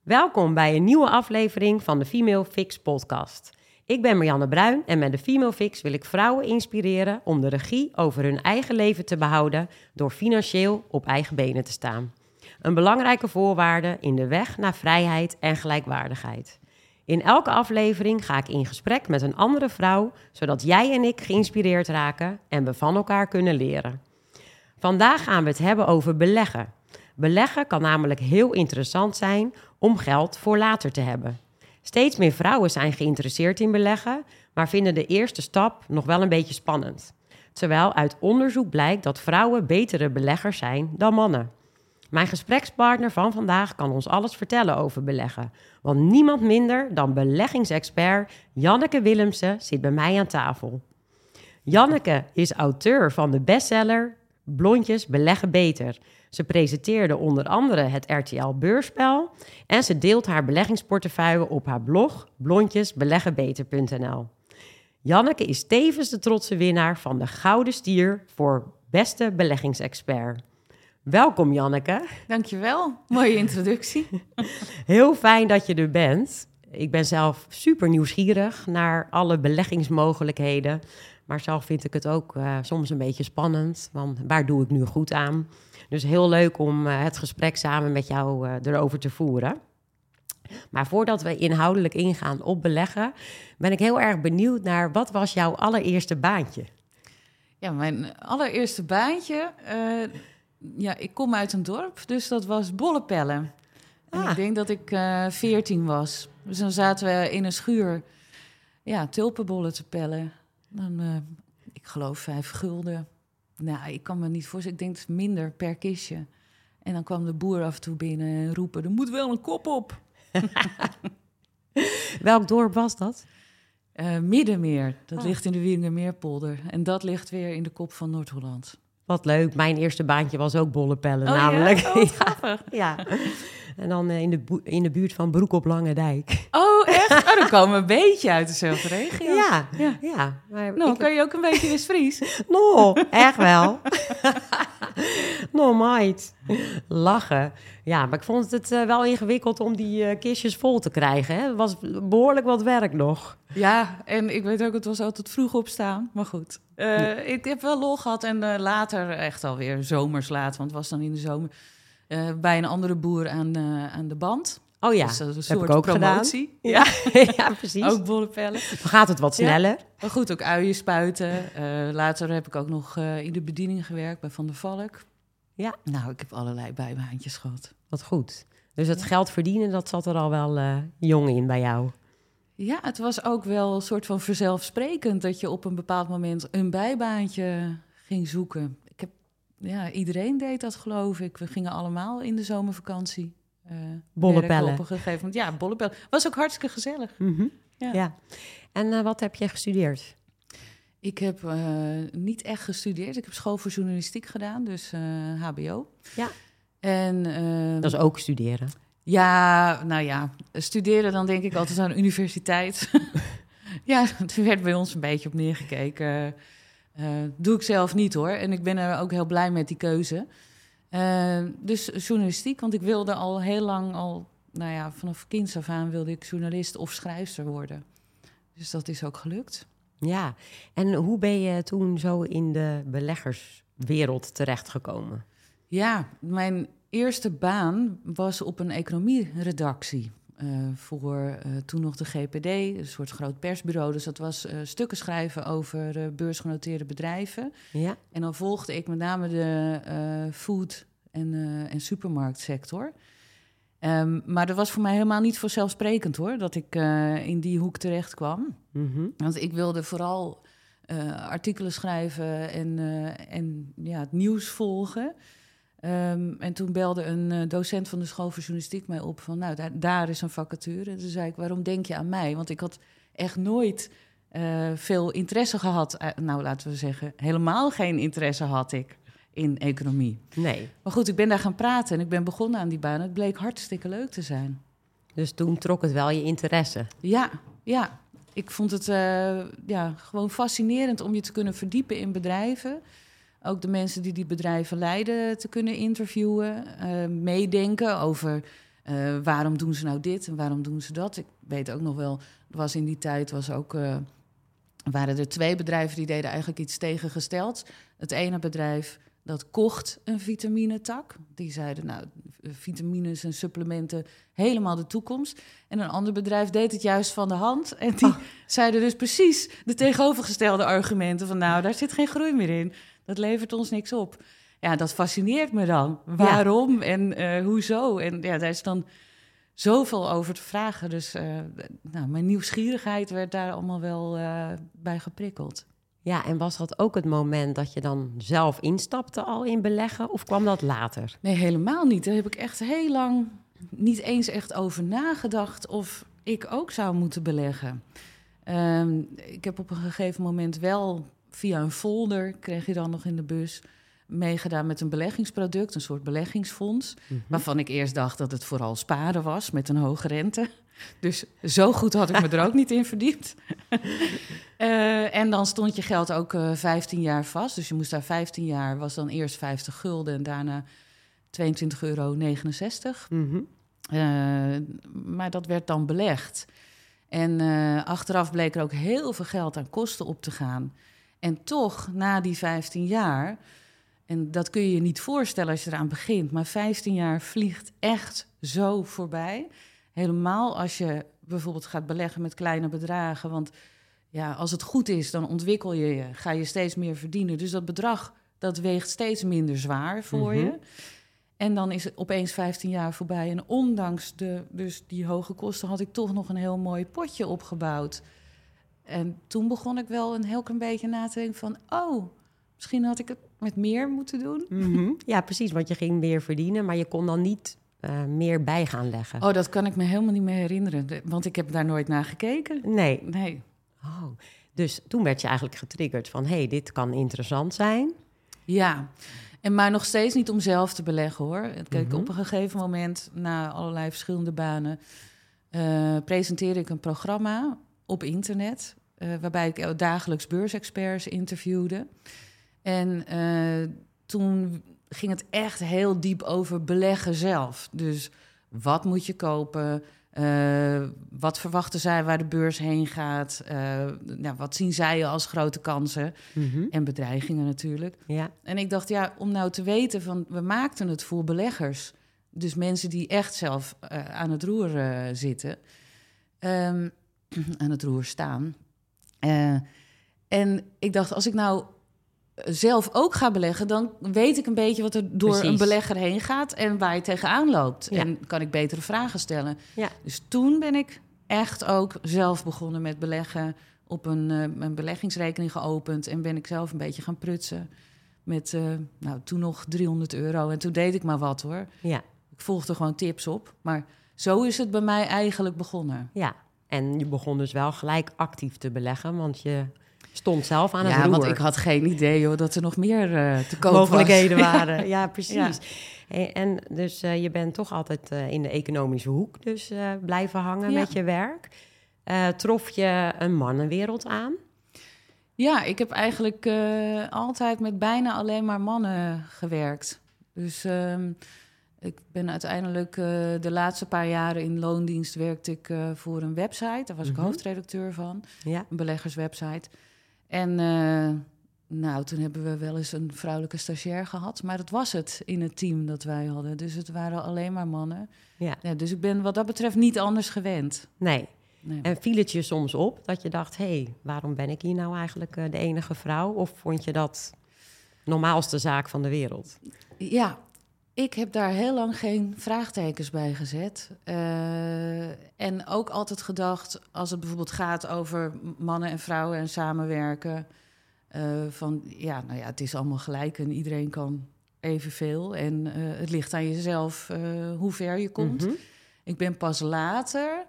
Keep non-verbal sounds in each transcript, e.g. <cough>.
Welkom bij een nieuwe aflevering van de Female Fix podcast. Ik ben Marianne Bruin en met de Female Fix wil ik vrouwen inspireren om de regie over hun eigen leven te behouden door financieel op eigen benen te staan. Een belangrijke voorwaarde in de weg naar vrijheid en gelijkwaardigheid. In elke aflevering ga ik in gesprek met een andere vrouw, zodat jij en ik geïnspireerd raken en we van elkaar kunnen leren. Vandaag gaan we het hebben over beleggen. Beleggen kan namelijk heel interessant zijn om geld voor later te hebben. Steeds meer vrouwen zijn geïnteresseerd in beleggen, maar vinden de eerste stap nog wel een beetje spannend. Terwijl uit onderzoek blijkt dat vrouwen betere beleggers zijn dan mannen. Mijn gesprekspartner van vandaag kan ons alles vertellen over beleggen. Want niemand minder dan beleggingsexpert Janneke Willemsen zit bij mij aan tafel. Janneke is auteur van de bestseller Blondjes beleggen beter. Ze presenteerde onder andere het RTL Beurspel en ze deelt haar beleggingsportefeuille op haar blog blondjesbeleggenbeter.nl. Janneke is tevens de trotse winnaar van de Gouden Stier voor beste beleggingsexpert. Welkom Janneke. Dankjewel, mooie introductie. <laughs> Heel fijn dat je er bent. Ik ben zelf super nieuwsgierig naar alle beleggingsmogelijkheden. Maar zelf vind ik het ook uh, soms een beetje spannend. Want waar doe ik nu goed aan? Dus heel leuk om uh, het gesprek samen met jou uh, erover te voeren. Maar voordat we inhoudelijk ingaan op beleggen, ben ik heel erg benieuwd naar wat was jouw allereerste baantje? Ja, mijn allereerste baantje. ja, ik kom uit een dorp, dus dat was bollepellen. En ah. ik denk dat ik veertien was. Dus dan zaten we in een schuur ja, tulpenbollen te pellen. Dan, uh, ik geloof vijf gulden. Nou, ik kan me niet voorstellen. Ik denk het minder per kistje. En dan kwam de boer af en toe binnen en roepen: er moet wel een kop op. <laughs> Welk dorp was dat? Uh, Middenmeer. Dat oh. ligt in de Wieringermeerpolder. En dat ligt weer in de kop van Noord-Holland. Wat leuk. Mijn eerste baantje was ook bollepellen, oh, namelijk. Ja? Oh, <laughs> ja. En dan uh, in, de in de buurt van Broek op Lange Dijk. Oh? <laughs> Oh, dan komen we een beetje uit dezelfde regio. Ja, ja. ja maar nou, kan je ook een beetje West-Fries? <laughs> no, echt wel. <laughs> no, meid. Lachen. Ja, maar ik vond het uh, wel ingewikkeld om die uh, kistjes vol te krijgen. Hè? Het was behoorlijk wat werk nog. Ja, en ik weet ook, het was altijd vroeg opstaan. Maar goed, uh, ik heb wel lol gehad en later echt alweer zomers laat, want het was dan in de zomer bij een andere boer aan, aan de band. Oh ja, dus dat, is een heb ik ook promotie. gedaan. <laughs> Ja. ja, precies. ook bollepellen. Dan gaat het wat sneller. Ja. Maar goed, ook uien spuiten. Uh, later heb ik ook nog in de bediening gewerkt bij Van der Valk. Ja. Nou, ik heb allerlei bijbaantjes gehad. Wat goed. Dus het geld verdienen, dat zat er al wel jong in bij jou. Ja, het was ook wel een soort van vanzelfsprekend dat je op een bepaald moment een bijbaantje ging zoeken ja, iedereen deed dat, geloof ik. We gingen allemaal in de zomervakantie. Uh, bollepellen. Op een gegeven moment. Ja, bollepellen. Was ook hartstikke gezellig. Mhm. ja. ja. En uh, wat heb je gestudeerd? Ik heb uh, niet echt gestudeerd. Ik heb school voor journalistiek gedaan, dus HBO. Ja. En, dat is ook studeren. Ja, nou ja, studeren dan denk ik altijd aan de universiteit. <laughs> ja, er werd bij ons een beetje op neergekeken. Doe ik zelf niet hoor. En ik ben er ook heel blij met die keuze. Uh, dus journalistiek, want ik wilde al heel lang, al, nou ja, vanaf kinds af aan wilde ik journalist of schrijfster worden. Dus dat is ook gelukt. Ja, en hoe ben je toen zo in de beleggerswereld terechtgekomen? Ja, mijn eerste baan was op een economieredactie. Uh, voor uh, toen nog de GPD, een soort groot persbureau. Dus dat was uh, stukken schrijven over beursgenoteerde bedrijven. Ja. En dan volgde ik met name de food- en, en supermarktsector. Um, maar dat was voor mij helemaal niet vanzelfsprekend hoor, dat ik in die hoek terecht kwam. Mm -hmm. Want ik wilde vooral artikelen schrijven en, en ja, het nieuws volgen. Um, en toen belde een uh, docent van de school voor journalistiek mij op van, nou, daar, daar is een vacature. Toen zei ik, waarom denk je aan mij? Want ik had echt nooit uh, veel interesse gehad. Uh, nou, laten we zeggen, helemaal geen interesse had ik in economie. Nee. Maar goed, ik ben daar gaan praten en ik ben begonnen aan die baan. Het bleek hartstikke leuk te zijn. Dus toen trok het wel je interesse? Ja, ja. Ik vond het ja, gewoon fascinerend om je te kunnen verdiepen in bedrijven ook de mensen die die bedrijven leiden te kunnen interviewen, uh, meedenken over uh, Eh, waarom doen ze nou dit en waarom doen ze dat? Ik weet ook nog wel, was in die tijd was ook, uh, waren er twee bedrijven die deden eigenlijk iets tegengesteld. Het ene bedrijf dat kocht een vitaminetak. Die zeiden, nou, vitamines en supplementen, helemaal de toekomst. En een ander bedrijf deed het juist van de hand. En die oh. zeiden dus precies de tegenovergestelde argumenten. Van nou, daar zit geen groei meer in. Dat levert ons niks op. Ja, dat fascineert me dan. Waarom en uh, hoezo? En ja, daar is dan zoveel over te vragen. Dus uh, nou, mijn nieuwsgierigheid werd daar allemaal wel uh, bij geprikkeld. Ja, en was dat ook het moment dat je dan zelf instapte al in beleggen of kwam dat later? Nee, helemaal niet. Daar heb ik echt heel lang niet eens echt over nagedacht of ik ook zou moeten beleggen. Um, ik heb op een gegeven moment wel via een folder, kreeg je dan nog in de bus, meegedaan met een beleggingsproduct, een soort beleggingsfonds. Mhm. Waarvan ik eerst dacht dat het vooral sparen was met een hoge rente. Dus zo goed had ik me er ook niet in verdiept. Uh, <laughs> en dan stond je geld ook uh, eh, 15 jaar vast. Dus je moest daar 15 jaar, was dan eerst 50 gulden en daarna 22,69 euro. Mm uh, maar dat werd dan belegd. En achteraf bleek er ook heel veel geld aan kosten op te gaan. En toch, na die 15 jaar, en dat kun je je niet voorstellen als je eraan begint, maar 15 jaar vliegt echt zo voorbij. Helemaal als je bijvoorbeeld gaat beleggen met kleine bedragen. Want ja, als het goed is, dan ontwikkel je je, ga je steeds meer verdienen. Dus dat bedrag, dat weegt steeds minder zwaar voor je. Mhm. En dan is het opeens 15 jaar voorbij. En ondanks de, dus die hoge kosten had ik toch nog een heel mooi potje opgebouwd. En toen begon ik wel een heel klein beetje na te denken van... oh, misschien had ik het met meer moeten doen. Mhm. <laughs> Ja, precies, want je ging meer verdienen... maar je kon dan niet uh, meer bij gaan leggen. Oh, dat kan ik me helemaal niet meer herinneren. Want ik heb daar nooit naar gekeken. Nee. Nee. Oh, dus toen werd je eigenlijk getriggerd van... hé, hey, dit kan interessant zijn. Ja, en maar nog steeds niet om zelf te beleggen, hoor. Kijk, mhm. op een gegeven moment, na allerlei verschillende banen... Uh, presenteerde ik een programma op internet... Uh, waarbij ik dagelijks beursexperts interviewde. En uh, toen ging het echt heel diep over beleggen zelf. Dus wat moet je kopen? Uh, wat verwachten zij waar de beurs heen gaat? Uh, nou, wat zien zij als grote kansen? Mm-hmm. En bedreigingen natuurlijk. Ja. En ik dacht, ja, om nou te weten van... we maakten het voor beleggers. Dus mensen die echt zelf uh, aan het roer zitten. Um, <clears throat> aan het roer staan. En ik dacht, als ik nou zelf ook ga beleggen, dan weet ik een beetje wat er door een belegger heen gaat en waar je tegenaan loopt. En kan ik betere vragen stellen. Ja. Dus toen ben ik echt ook zelf begonnen met beleggen, op een, een beleggingsrekening geopend en ben ik zelf een beetje gaan prutsen met, uh, nou, toen nog 300 euro. En toen deed ik maar wat hoor. Ja. Ik volgde gewoon tips op, maar zo is het bij mij eigenlijk begonnen. Ja, en je begon dus wel gelijk actief te beleggen, want je stond zelf aan het ja, roer. Ja, want ik had geen idee joh, dat er nog meer uh, te koop Mogelijkheden waren. <laughs> Ja, precies. En dus uh, je bent toch altijd uh, in de economische hoek dus blijven hangen met je werk. trof je een mannenwereld aan? Ja, ik heb eigenlijk altijd met bijna alleen maar mannen gewerkt. Dus um, ik ben uiteindelijk de laatste paar jaren in loondienst werkte ik voor een website. Daar was ik mhm. hoofdredacteur van, ja. een beleggerswebsite. En uh, nou, toen hebben we wel eens een vrouwelijke stagiair gehad. Maar dat was het in het team dat wij hadden. Dus het waren alleen maar mannen. Ja. ja dus ik ben wat dat betreft niet anders gewend. Nee. nee. En viel het je soms op dat je dacht... hé, hey, waarom ben ik hier nou eigenlijk de enige vrouw? Of vond je dat normaalste zaak van de wereld? Ja, ik heb daar heel lang geen vraagtekens bij gezet. Uh, en ook altijd gedacht, als het bijvoorbeeld gaat over mannen en vrouwen en samenwerken, uh, van ja, nou ja, het is allemaal gelijk en iedereen kan evenveel. En uh, het ligt aan jezelf hoe ver je komt. Mm -hmm. Ik ben pas later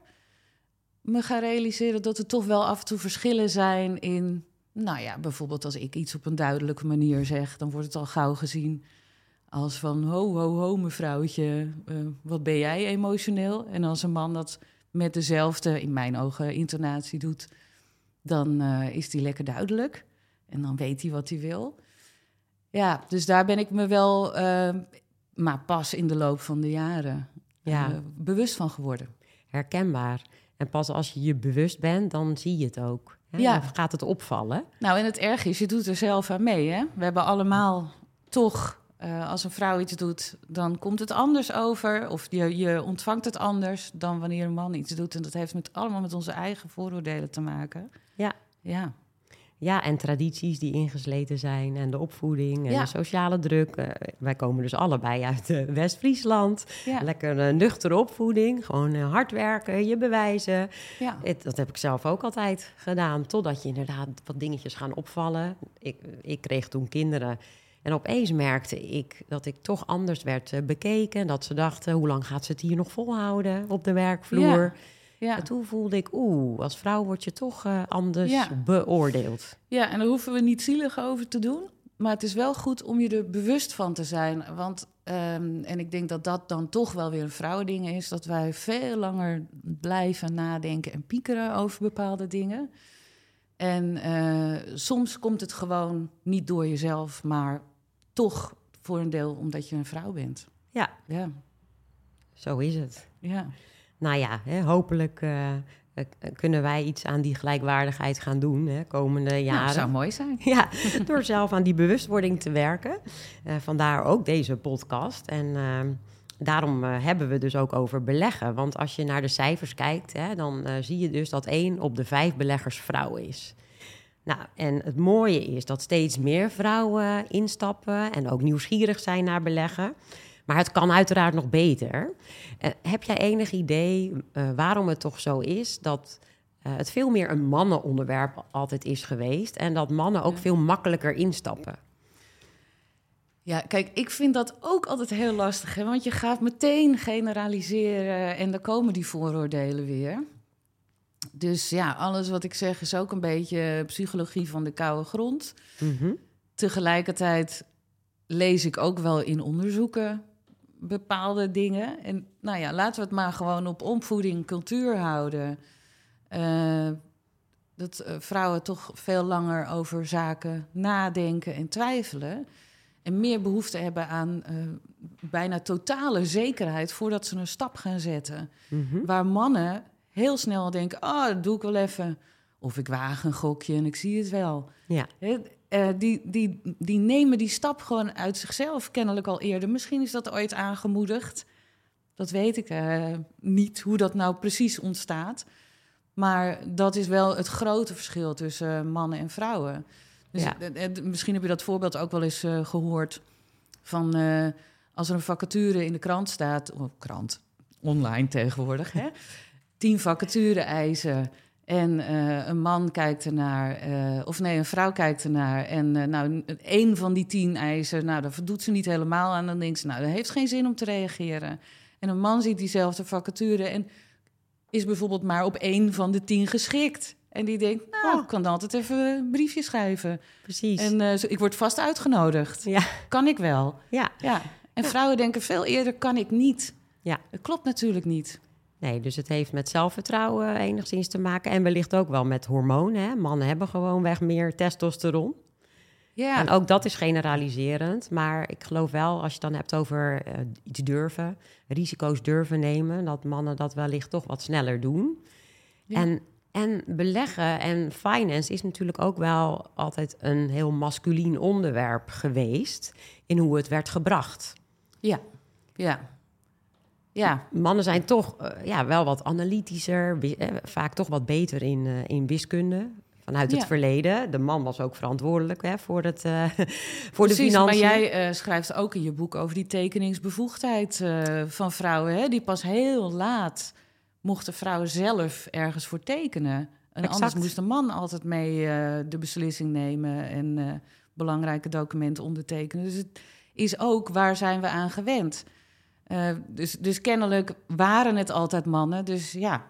me gaan realiseren dat er toch wel af en toe verschillen zijn in, nou ja, bijvoorbeeld als ik iets op een duidelijke manier zeg, dan wordt het al gauw gezien als van ho, ho, ho, mevrouwtje, uh, wat ben jij emotioneel? En als een man dat met dezelfde, in mijn ogen, intonatie doet, dan uh, is die lekker duidelijk. En dan weet hij wat hij wil. Ja, dus daar ben ik me wel, uh, maar pas in de loop van de jaren. Ja. eh, bewust van geworden. Herkenbaar. En pas als je je bewust bent, dan zie je het ook. Hè? Ja. Dan gaat het opvallen. Nou, en het erg is, je doet er zelf aan mee. Hè? We hebben allemaal toch, eh, als een vrouw iets doet, dan komt het anders over. Of je, je ontvangt het anders dan wanneer een man iets doet. En dat heeft met, allemaal met onze eigen vooroordelen te maken. Ja. Ja, Ja, en tradities die ingesleten zijn en de opvoeding en Ja. de sociale druk. Eh, wij komen dus allebei uit eh, West-Friesland. ja, Lekker nuchtere opvoeding, gewoon hard werken, je bewijzen. ja. Het- dat heb ik zelf ook altijd gedaan, totdat je inderdaad wat dingetjes gaan opvallen. Ik, ik kreeg toen kinderen en opeens merkte ik dat ik toch anders werd eh, bekeken. Dat ze dachten, hoe lang gaat ze het hier nog volhouden op de werkvloer? ja. En toen voelde ik, oeh, als vrouw word je toch eh, anders Ja. beoordeeld. Ja, en daar hoeven we niet zielig over te doen. Maar het is wel goed om je er bewust van te zijn. Want, ehm, en ik denk dat dat dan toch wel weer een vrouwending is... dat wij veel langer blijven nadenken en piekeren over bepaalde dingen. En eh, soms komt het gewoon niet door jezelf, maar toch voor een deel omdat je een vrouw bent. Ja, Ja, zo is het. ja. Nou ja, hè, hopelijk eh, eh, kunnen wij iets aan die gelijkwaardigheid gaan doen hè, komende Nou, jaren. zou mooi zijn. <laughs> Ja, door zelf aan die bewustwording te werken. Eh, vandaar ook deze podcast. En ehm, daarom hebben we dus ook over beleggen. Want als je naar de cijfers kijkt, hè, dan zie je dus dat één op de vijf beleggers vrouw is. Nou, en het mooie is dat steeds meer vrouwen instappen en ook nieuwsgierig zijn naar beleggen. Maar het kan uiteraard nog beter. Eh, heb jij enig idee eh, waarom het toch zo is dat eh, het veel meer een mannenonderwerp altijd is geweest en dat mannen ook Ja. veel makkelijker instappen? Ja, kijk, ik vind dat ook altijd heel lastig, hè? want je gaat meteen generaliseren en dan komen die vooroordelen weer. Dus ja, alles wat ik zeg is ook een beetje psychologie van de koude grond. Mhm. Tegelijkertijd lees ik ook wel in onderzoeken bepaalde dingen. En nou ja, laten we het maar gewoon op opvoeding, cultuur houden. Eh, dat eh, vrouwen toch veel langer over zaken nadenken en twijfelen. En meer behoefte hebben aan eh, bijna totale zekerheid voordat ze een stap gaan zetten. Mhm. Waar mannen heel snel denken: oh, dat doe ik wel even. Of ik waag een gokje en ik zie het wel. Ja. Eh, die, die, die nemen die stap gewoon uit zichzelf kennelijk al eerder. Misschien is dat ooit aangemoedigd. Dat weet ik eh, niet, hoe dat nou precies ontstaat. Maar dat is wel het grote verschil tussen mannen en vrouwen. Dus Ja. misschien heb je dat voorbeeld ook wel eens eh, gehoord. Van als er een vacature in de krant staat, of krant, online tegenwoordig, hè? Tien vacature-eisen. En eh, een man kijkt ernaar, eh, of nee, een vrouw kijkt ernaar. En eh, nou, één van die tien eisen, nou, daar voldoet ze niet helemaal aan. Dan denkt ze, nou, dat heeft geen zin om te reageren. En een man ziet diezelfde vacature en is bijvoorbeeld maar op één van de tien geschikt. En die denkt, nou, Oh. ik kan altijd even een briefje schrijven. Precies. En ik word vast uitgenodigd. ja. Kan ik wel. ja. Ja. En vrouwen denken veel eerder, kan ik niet. Ja. Dat klopt natuurlijk niet. Nee, dus het heeft met zelfvertrouwen enigszins te maken. En wellicht ook wel met hormonen. Hè? Mannen hebben gewoonweg meer testosteron. Ja, En ook dat is generaliserend. Maar ik geloof wel, als je het dan hebt over eh, iets durven, risico's durven nemen, dat mannen dat wellicht toch wat sneller doen. Ja. En, en beleggen en finance is natuurlijk ook wel altijd een heel masculien onderwerp geweest in hoe het werd gebracht. ja, ja. Ja, Mannen zijn toch eh, ja, wel wat analytischer, eh, vaak toch wat beter in, eh, in wiskunde. Vanuit het verleden. De man was ook verantwoordelijk hè, voor, het, <laughs> voor de precies. Maar financiën. jij schrijft ook in je boek over die tekeningsbevoegdheid van vrouwen. Hè? Die pas heel laat mochten vrouwen zelf ergens voor tekenen. En anders Exact. moest de man altijd mee de beslissing nemen en belangrijke documenten ondertekenen. Dus het is ook waar zijn we aan gewend. Eh, dus, dus kennelijk waren het altijd mannen. Dus ja,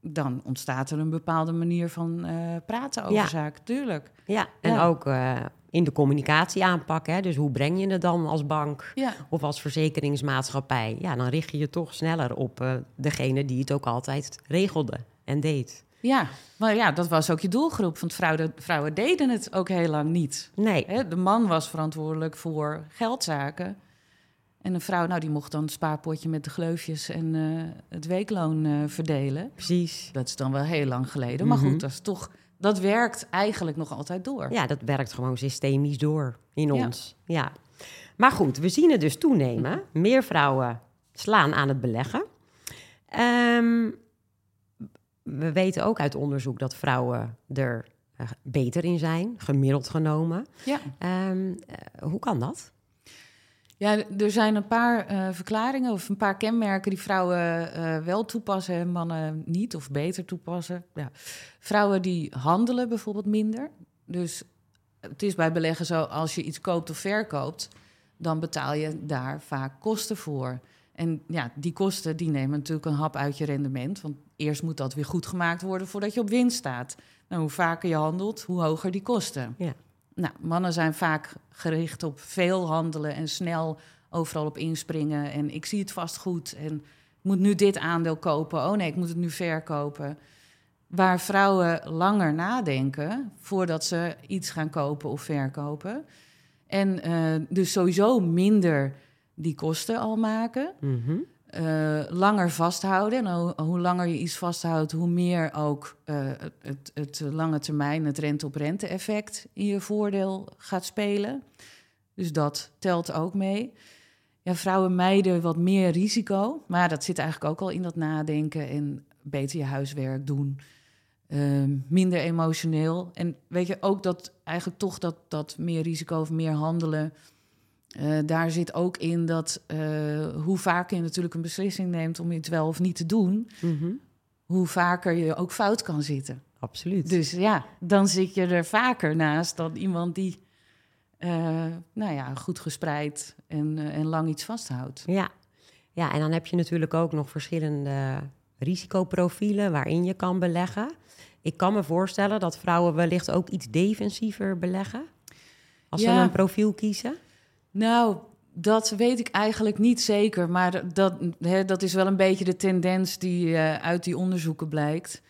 dan ontstaat er een bepaalde manier van eh, praten over Ja. zaken, tuurlijk. Ja, en Ja. ook eh, in de communicatie aanpakken. Hè? Dus hoe breng je het dan als bank Ja, of als verzekeringsmaatschappij? Ja, dan richt je je toch sneller op degene die het ook altijd regelde en deed. ja, maar ja, dat was ook je doelgroep. Want vrouwen, vrouwen deden het ook heel lang niet. Nee, Hè, de man was verantwoordelijk voor geldzaken. En een vrouw, nou, die mocht dan het spaarpotje met de gleufjes en eh, het weekloon eh, verdelen. Precies. Dat is dan wel heel lang geleden. Maar Mhm. goed, dat is toch... Dat werkt eigenlijk nog altijd door. Ja, dat werkt gewoon systemisch door in Ja. ons. Ja. Maar goed, we zien het dus toenemen. Meer vrouwen slaan aan het beleggen. Ehm, we weten ook uit onderzoek dat vrouwen er eh, beter in zijn, gemiddeld genomen. Ja. Ehm, eh, hoe kan dat? Ja, er zijn een paar eh, verklaringen of een paar kenmerken die vrouwen eh, wel toepassen en mannen niet of beter toepassen. Ja. Vrouwen die handelen bijvoorbeeld minder. Dus het is bij beleggen zo, als je iets koopt of verkoopt, dan betaal je daar vaak kosten voor. En ja, die kosten die nemen natuurlijk een hap uit je rendement. Want eerst moet dat weer goed gemaakt worden voordat je op winst staat. Nou, hoe vaker je handelt, hoe hoger die kosten. Ja. Nou, mannen zijn vaak gericht op veel handelen en snel overal op inspringen. En ik zie het vast goed en ik moet nu dit aandeel kopen. Oh nee, ik moet het nu verkopen. Waar vrouwen langer nadenken voordat ze iets gaan kopen of verkopen. En eh, dus sowieso minder die kosten al maken. Mhm. Eh, langer vasthouden. En hoe, langer je iets vasthoudt, hoe meer ook eh, het, het, lange termijn, het rente-op-rente effect in je voordeel gaat spelen. Dus dat telt ook mee. Ja, vrouwen mijden wat meer risico, maar dat zit eigenlijk ook al in dat nadenken en beter je huiswerk doen. Ehm, minder emotioneel. En weet je ook dat eigenlijk toch dat, dat meer risico of meer handelen. Eh, daar zit ook in dat eh, hoe vaker je natuurlijk een beslissing neemt om iets wel of niet te doen, Mhm. hoe vaker je ook fout kan zitten. Absoluut. Dus ja, dan zit je er vaker naast dan iemand die eh, nou ja, goed gespreid en, en lang iets vasthoudt. Ja. ja, en dan heb je natuurlijk ook nog verschillende risicoprofielen waarin je kan beleggen. Ik kan me voorstellen dat vrouwen wellicht ook iets defensiever beleggen. Als ze een profiel kiezen. Nou, dat weet ik eigenlijk niet zeker. Maar dat, hè, dat is wel een beetje de tendens die eh, uit die onderzoeken blijkt.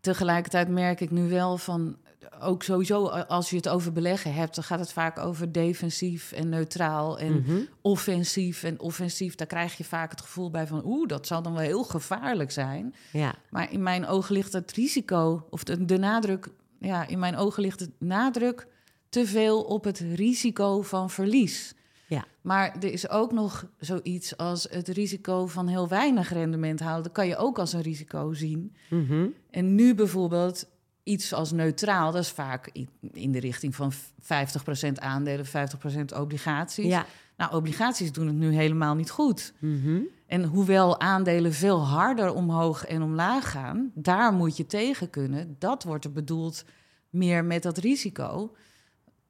Tegelijkertijd merk ik nu wel van. Ook sowieso, als je het over beleggen hebt, dan gaat het vaak over defensief en neutraal en Mhm. offensief. En offensief, daar krijg je vaak het gevoel bij van, oeh, dat zal dan wel heel gevaarlijk zijn. Ja, Maar in mijn ogen ligt het risico, of de, de nadruk, ja, in mijn ogen ligt de nadruk te veel op het risico van verlies. Ja. Maar er is ook nog zoiets als het risico van heel weinig rendement halen. Dat kan je ook als een risico zien. Mhm. En nu bijvoorbeeld iets als neutraal, dat is vaak in de richting van 50% aandelen, 50% obligaties. ja. Nou, obligaties doen het nu helemaal niet goed. Mhm. En hoewel aandelen veel harder omhoog en omlaag gaan, daar moet je tegen kunnen. Dat wordt er bedoeld meer met dat risico.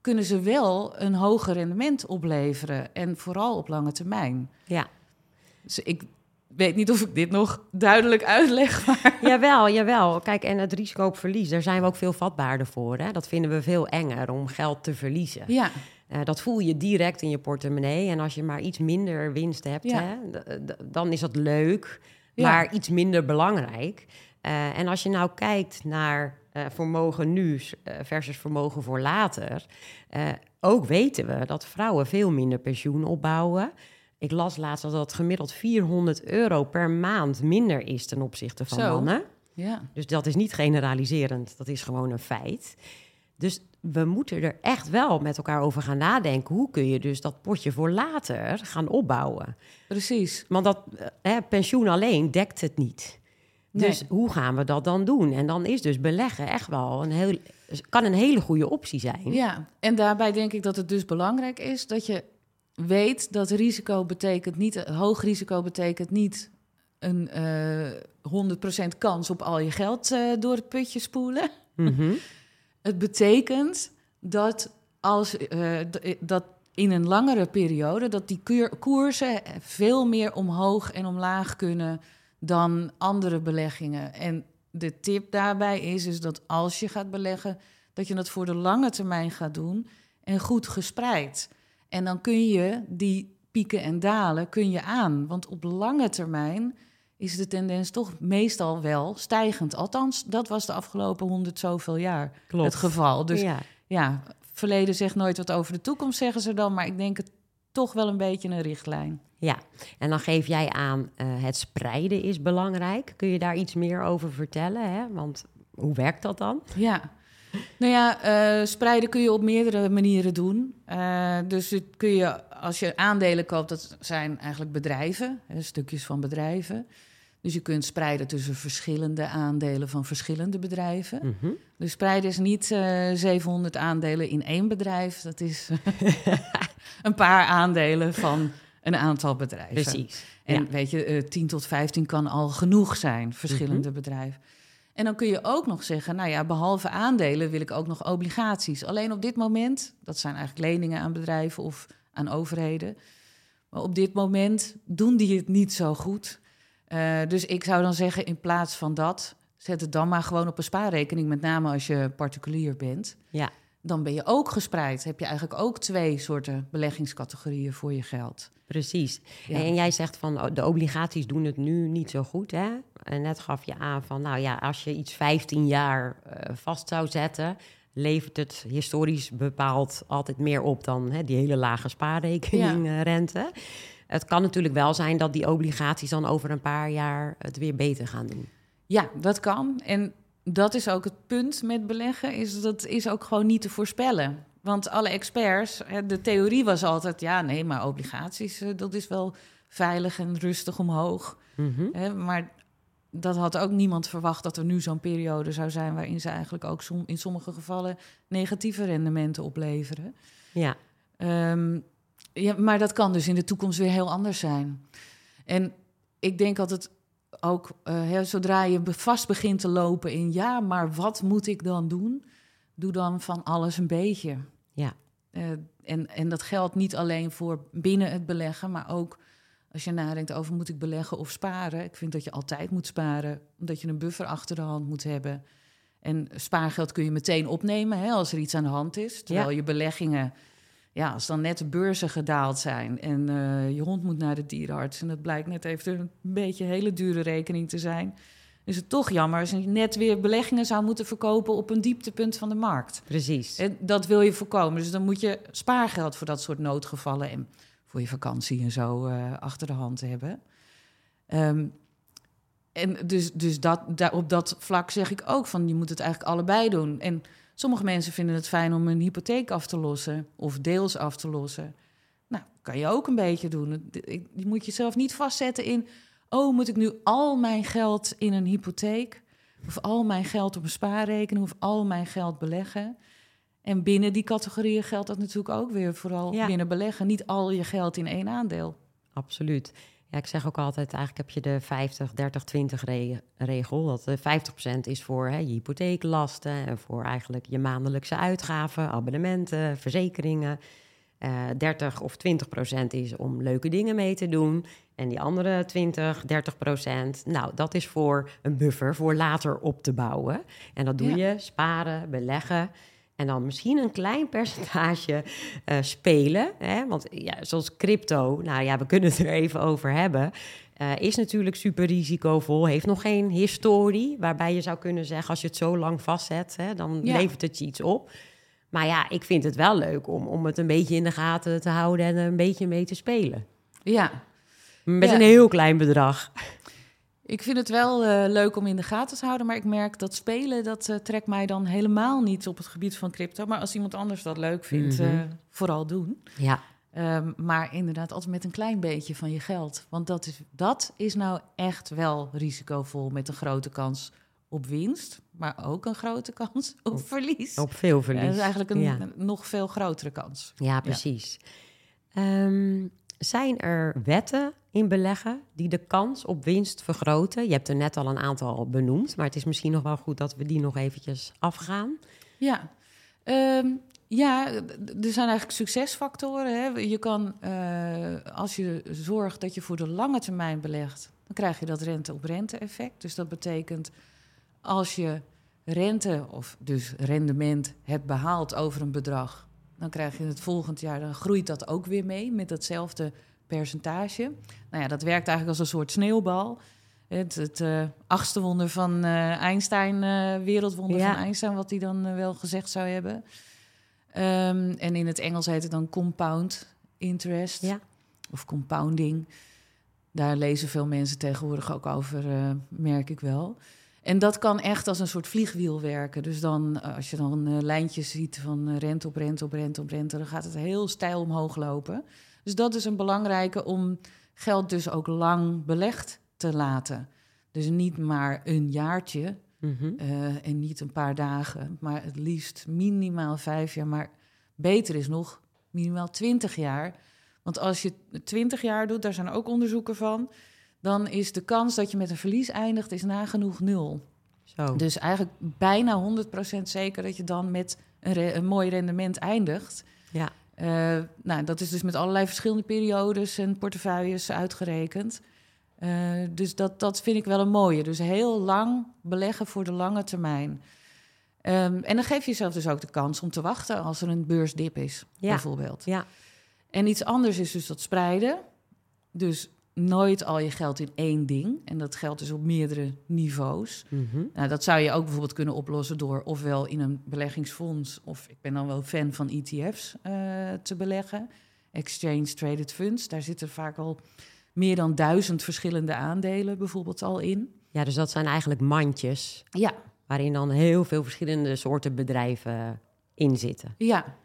Kunnen ze wel een hoger rendement opleveren en vooral op lange termijn. ja. Dus ik weet niet of ik dit nog duidelijk uitleg, <laughs> maar Jawel, jawel. Kijk, en het risico op verlies, daar zijn we ook veel vatbaarder voor. Hè? Dat vinden we veel enger om geld te verliezen. ja, Eh, dat voel je direct in je portemonnee. En als je maar iets minder winst hebt, Ja. hè, dan is dat leuk, Ja. maar iets minder belangrijk. Eh, en als je nou kijkt naar eh, vermogen nu eh, versus vermogen voor later, eh, ook weten we dat vrouwen veel minder pensioen opbouwen. Ik las laatst dat dat gemiddeld 400 euro per maand minder is ten opzichte van Zo. mannen. ja. Dus dat is niet generaliserend, dat is gewoon een feit. Dus we moeten er echt wel met elkaar over gaan nadenken. Hoe kun je dus dat potje voor later gaan opbouwen? precies. Want dat eh, pensioen alleen dekt het niet. Dus Nee. hoe gaan we dat dan doen? En dan is dus beleggen echt wel een heel, kan een hele goede optie zijn. Ja, en daarbij denk ik dat het dus belangrijk is dat je weet dat risico betekent niet, hoog risico betekent niet een eh 100% kans op al je geld eh, door het putje spoelen. Mhm. <laughs> Het betekent dat als eh, dat in een langere periode dat die koersen veel meer omhoog en omlaag kunnen dan andere beleggingen. En de tip daarbij is, is dat als je gaat beleggen, dat je het voor de lange termijn gaat doen en goed gespreid. En dan kun je die pieken en dalen kun je aan. Want op lange termijn is de tendens toch meestal wel stijgend. Althans, dat was de afgelopen honderd zoveel jaar Klopt. het geval. Dus ja. ja, verleden zegt nooit wat over de toekomst, zeggen ze dan. Maar ik denk het toch wel een beetje een richtlijn. Ja, en dan geef jij aan uh, het spreiden is belangrijk. Kun je daar iets meer over vertellen? Hè? Want hoe werkt dat dan? Ja, nou ja, uh, spreiden kun je op meerdere manieren doen. Uh, dus het kun je, als je aandelen koopt, dat zijn eigenlijk bedrijven, hè, stukjes van bedrijven. Dus je kunt spreiden tussen verschillende aandelen van verschillende bedrijven. Mm -hmm. Dus spreiden is niet uh, 700 aandelen in één bedrijf. Dat is <laughs> <laughs> een paar aandelen van een aantal bedrijven. Precies. En ja. weet je, 10 tot 15 kan al genoeg zijn, verschillende mm -hmm. bedrijven. En dan kun je ook nog zeggen, nou ja, behalve aandelen wil ik ook nog obligaties. Alleen op dit moment, dat zijn eigenlijk leningen aan bedrijven of aan overheden. Maar op dit moment doen die het niet zo goed. Uh, dus ik zou dan zeggen, in plaats van dat, zet het dan maar gewoon op een spaarrekening, met name als je particulier bent. Ja. Dan ben je ook gespreid. Heb je eigenlijk ook twee soorten beleggingscategorieën voor je geld. Precies. Ja. En jij zegt van de obligaties doen het nu niet zo goed. Hè? En net gaf je aan van, nou ja, als je iets 15 jaar uh, vast zou zetten, levert het historisch bepaald altijd meer op dan hè, die hele lage spaarrekeningrente. Ja. Het kan natuurlijk wel zijn dat die obligaties dan over een paar jaar het weer beter gaan doen. Ja, dat kan. En dat is ook het punt met beleggen, is dat is ook gewoon niet te voorspellen. Want alle experts, de theorie was altijd, ja, nee, maar obligaties, dat is wel veilig en rustig omhoog. Mm -hmm. Maar dat had ook niemand verwacht dat er nu zo'n periode zou zijn waarin ze eigenlijk ook in sommige gevallen negatieve rendementen opleveren. Ja. Um, ja. Maar dat kan dus in de toekomst weer heel anders zijn. En ik denk altijd ook, uh, zodra je vast begint te lopen in ja, maar wat moet ik dan doen? Doe dan van alles een beetje. Ja. Uh, en, en dat geldt niet alleen voor binnen het beleggen, maar ook als je nadenkt over moet ik beleggen of sparen. Ik vind dat je altijd moet sparen, omdat je een buffer achter de hand moet hebben. En spaargeld kun je meteen opnemen hè, als er iets aan de hand is. Terwijl ja. je beleggingen, ja, als dan net de beurzen gedaald zijn en uh, je hond moet naar de dierenarts en dat blijkt net even een beetje een hele dure rekening te zijn, is het toch jammer als je net weer beleggingen zou moeten verkopen op een dieptepunt van de markt. Precies. En dat wil je voorkomen. Dus dan moet je spaargeld voor dat soort noodgevallen en voor je vakantie en zo uh, achter de hand hebben. Um, en dus, dus dat, daar, op dat vlak zeg ik ook van je moet het eigenlijk allebei doen. En sommige mensen vinden het fijn om een hypotheek af te lossen of deels af te lossen. Nou, kan je ook een beetje doen. Je moet jezelf niet vastzetten in, oh, moet ik nu al mijn geld in een hypotheek? Of al mijn geld op een spaarrekening of al mijn geld beleggen? En binnen die categorieën geldt dat natuurlijk ook weer, vooral ja. binnen beleggen. Niet al je geld in één aandeel. Absoluut. Ja, ik zeg ook altijd, eigenlijk heb je de 50, 30, 20 re regel. Dat de 50% is voor hè, je hypotheeklasten en voor eigenlijk je maandelijkse uitgaven, abonnementen, verzekeringen. Uh, 30 of 20 procent is om leuke dingen mee te doen. En die andere 20, 30 procent, nou, dat is voor een buffer voor later op te bouwen. En dat doe ja. je sparen, beleggen. En dan misschien een klein percentage uh, spelen. Hè? Want ja, zoals crypto, nou ja, we kunnen het er even over hebben. Uh, is natuurlijk super risicovol, heeft nog geen historie. Waarbij je zou kunnen zeggen, als je het zo lang vastzet, hè, dan ja. levert het je iets op. Maar ja, ik vind het wel leuk om, om het een beetje in de gaten te houden en er een beetje mee te spelen. Ja. Met ja. een heel klein bedrag. Ik vind het wel uh, leuk om in de gaten te houden, maar ik merk dat spelen, dat uh, trekt mij dan helemaal niet op het gebied van crypto. Maar als iemand anders dat leuk vindt, mm -hmm. uh, vooral doen. Ja. Um, maar inderdaad, altijd met een klein beetje van je geld. Want dat is, dat is nou echt wel risicovol met een grote kans op winst, maar ook een grote kans op, op verlies. Op veel verlies. dat is eigenlijk een, ja. nog veel grotere kans. Ja, precies. Ja. Um, zijn er wetten in beleggen die de kans op winst vergroten? Je hebt er net al een aantal benoemd, maar het is misschien nog wel goed dat we die nog eventjes afgaan. Ja, um, ja er zijn eigenlijk succesfactoren. Hè. Je kan, uh, als je zorgt dat je voor de lange termijn belegt, dan krijg je dat rente-op-rente effect. Dus dat betekent als je rente of dus rendement hebt behaald over een bedrag, dan krijg je het volgend jaar, dan groeit dat ook weer mee met datzelfde percentage. Nou ja, dat werkt eigenlijk als een soort sneeuwbal. Het, het uh, achtste wonder van uh, Einstein, uh, wereldwonder ja. van Einstein, wat hij dan wel gezegd zou hebben. Um, en in het Engels heet het dan compound interest Ja. of compounding. Daar lezen veel mensen tegenwoordig ook over, eh, merk ik wel. En dat kan echt als een soort vliegwiel werken. Dus dan, eh, als je dan eh, lijntjes ziet van eh, rente op rente op rente op rente, dan gaat het heel stijl omhoog lopen. Dus dat is een belangrijke om geld dus ook lang belegd te laten. Dus niet maar een jaartje Mhm. en niet een paar dagen, maar het liefst minimaal vijf jaar. Maar beter is nog minimaal twintig jaar. Want als je twintig jaar doet, daar zijn ook onderzoeken van, dan is de kans dat je met een verlies eindigt, is nagenoeg nul. Zo. Dus eigenlijk bijna 100% zeker dat je dan met een, mooi rendement eindigt. Ja. Eh, nou, dat is dus met allerlei verschillende periodes en portefeuilles uitgerekend. Eh, dus dat, dat vind ik wel een mooie. Dus heel lang beleggen voor de lange termijn. Ehm, en dan geef je jezelf dus ook de kans om te wachten als er een beursdip is, Ja. bijvoorbeeld. Ja. En iets anders is dus dat spreiden. Dus nooit al je geld in één ding. En dat geldt dus op meerdere niveaus. Mhm. Nou, dat zou je ook bijvoorbeeld kunnen oplossen door ofwel in een beleggingsfonds, of ik ben dan wel fan van ETF's eh, te beleggen. Exchange Traded Funds. Daar zitten vaak al meer dan duizend verschillende aandelen bijvoorbeeld al in. ja, dus dat zijn eigenlijk mandjes Ja, waarin dan heel veel verschillende soorten bedrijven in zitten. ja.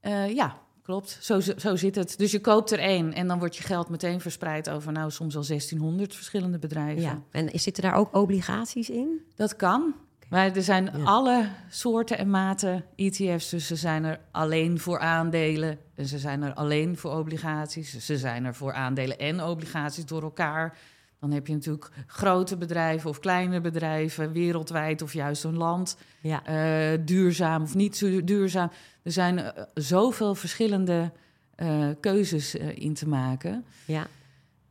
Eh, ja, klopt. Zo, zo zit het. Dus je koopt er één en dan wordt je geld meteen verspreid over nou soms al 1600 verschillende bedrijven. Ja. En zitten daar ook obligaties in? Dat kan. Maar er zijn Ja. alle soorten en maten ETF's. Dus ze zijn er alleen voor aandelen. En ze zijn er alleen voor obligaties. Ze zijn er voor aandelen en obligaties door elkaar. Dan heb je natuurlijk grote bedrijven of kleine bedrijven, wereldwijd of juist een land. Ja. eh, duurzaam of niet duurzaam. Er zijn eh, zoveel verschillende eh, keuzes in te maken. Ja.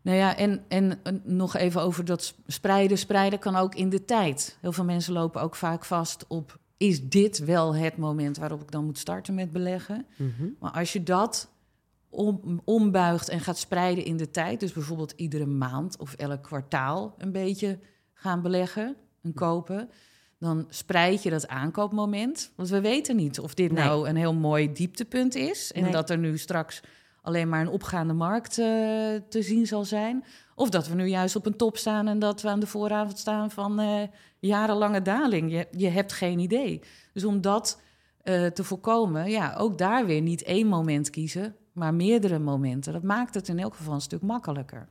Nou ja, en, en nog even over dat sp- spreiden. Spreiden kan ook in de tijd. Heel veel mensen lopen ook vaak vast op... is dit wel het moment waarop ik dan moet starten met beleggen? Mhm. Maar als je dat om, ombuigt en gaat spreiden in de tijd... dus bijvoorbeeld iedere maand of elk kwartaal een beetje gaan beleggen en kopen... dan spreid je dat aankoopmoment. Want we weten niet of dit Nee. nou een heel mooi dieptepunt is... en Nee. dat er nu straks alleen maar een opgaande markt eh, te zien zal zijn... of dat we nu juist op een top staan en dat we aan de vooravond staan van eh, jarenlange daling. Je, je hebt geen idee. Dus om dat eh, te voorkomen, ja, ook daar weer niet één moment kiezen, maar meerdere momenten. Dat maakt het in elk geval een stuk makkelijker.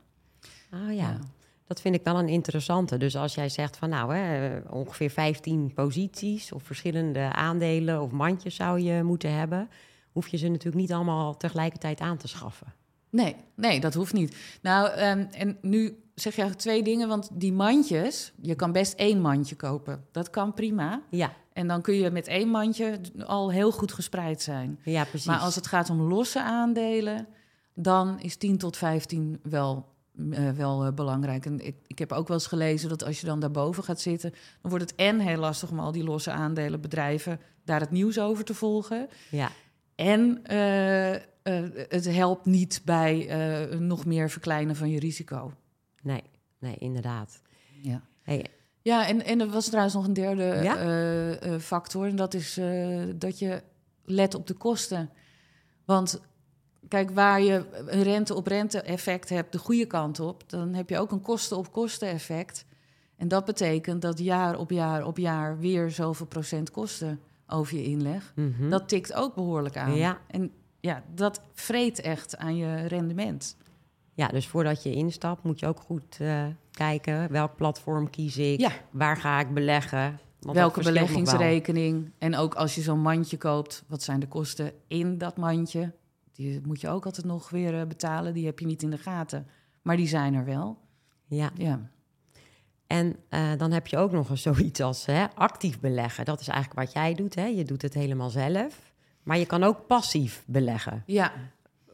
Ah ja. Dat vind ik wel een interessante. Dus als jij zegt van nou, hè, ongeveer 15 posities of verschillende aandelen of mandjes zou je moeten hebben, hoef je ze natuurlijk niet allemaal tegelijkertijd aan te schaffen. Nee, nee, dat hoeft niet. Nou, ehm, en nu zeg je eigenlijk twee dingen, want die mandjes, je kan best één mandje kopen. Dat kan prima. Ja, En dan kun je met één mandje al heel goed gespreid zijn. ja precies. Maar als het gaat om losse aandelen, dan is 10 tot 15 wel, eh, wel eh, belangrijk. En ik, ik heb ook wel eens gelezen dat als je dan daarboven gaat zitten, dan wordt het en heel lastig om al die losse aandelen bedrijven daar het nieuws over te volgen. Ja, En eh, het helpt niet bij nog meer verkleinen van je risico. nee, nee, inderdaad. Ja. Hey, Ja, en, en er was trouwens nog een derde Ja? eh, eh, factor. En dat is eh, dat je let op de kosten. Want kijk, waar je een rente-op-rente effect hebt, de goede kant op, dan heb je ook een kosten-op-kosten effect. En dat betekent dat jaar op jaar op jaar weer zoveel procent kosten over je inleg. mhm. Dat tikt ook behoorlijk aan. Ja. En ja, dat vreet echt aan je rendement. ja, dus voordat je instapt moet je ook goed kijken welk platform kies ik, Ja. waar ga ik beleggen. Welke beleggingsrekening? En ook als je zo'n mandje koopt, wat zijn de kosten in dat mandje? Die moet je ook altijd nog weer eh, betalen. Die heb je niet in de gaten. Maar die zijn er wel. Ja, Ja, en eh, dan heb je ook nog eens zoiets als hè, actief beleggen. Dat is eigenlijk wat jij doet. Hè? Je doet het helemaal zelf. Maar je kan ook passief beleggen. ja.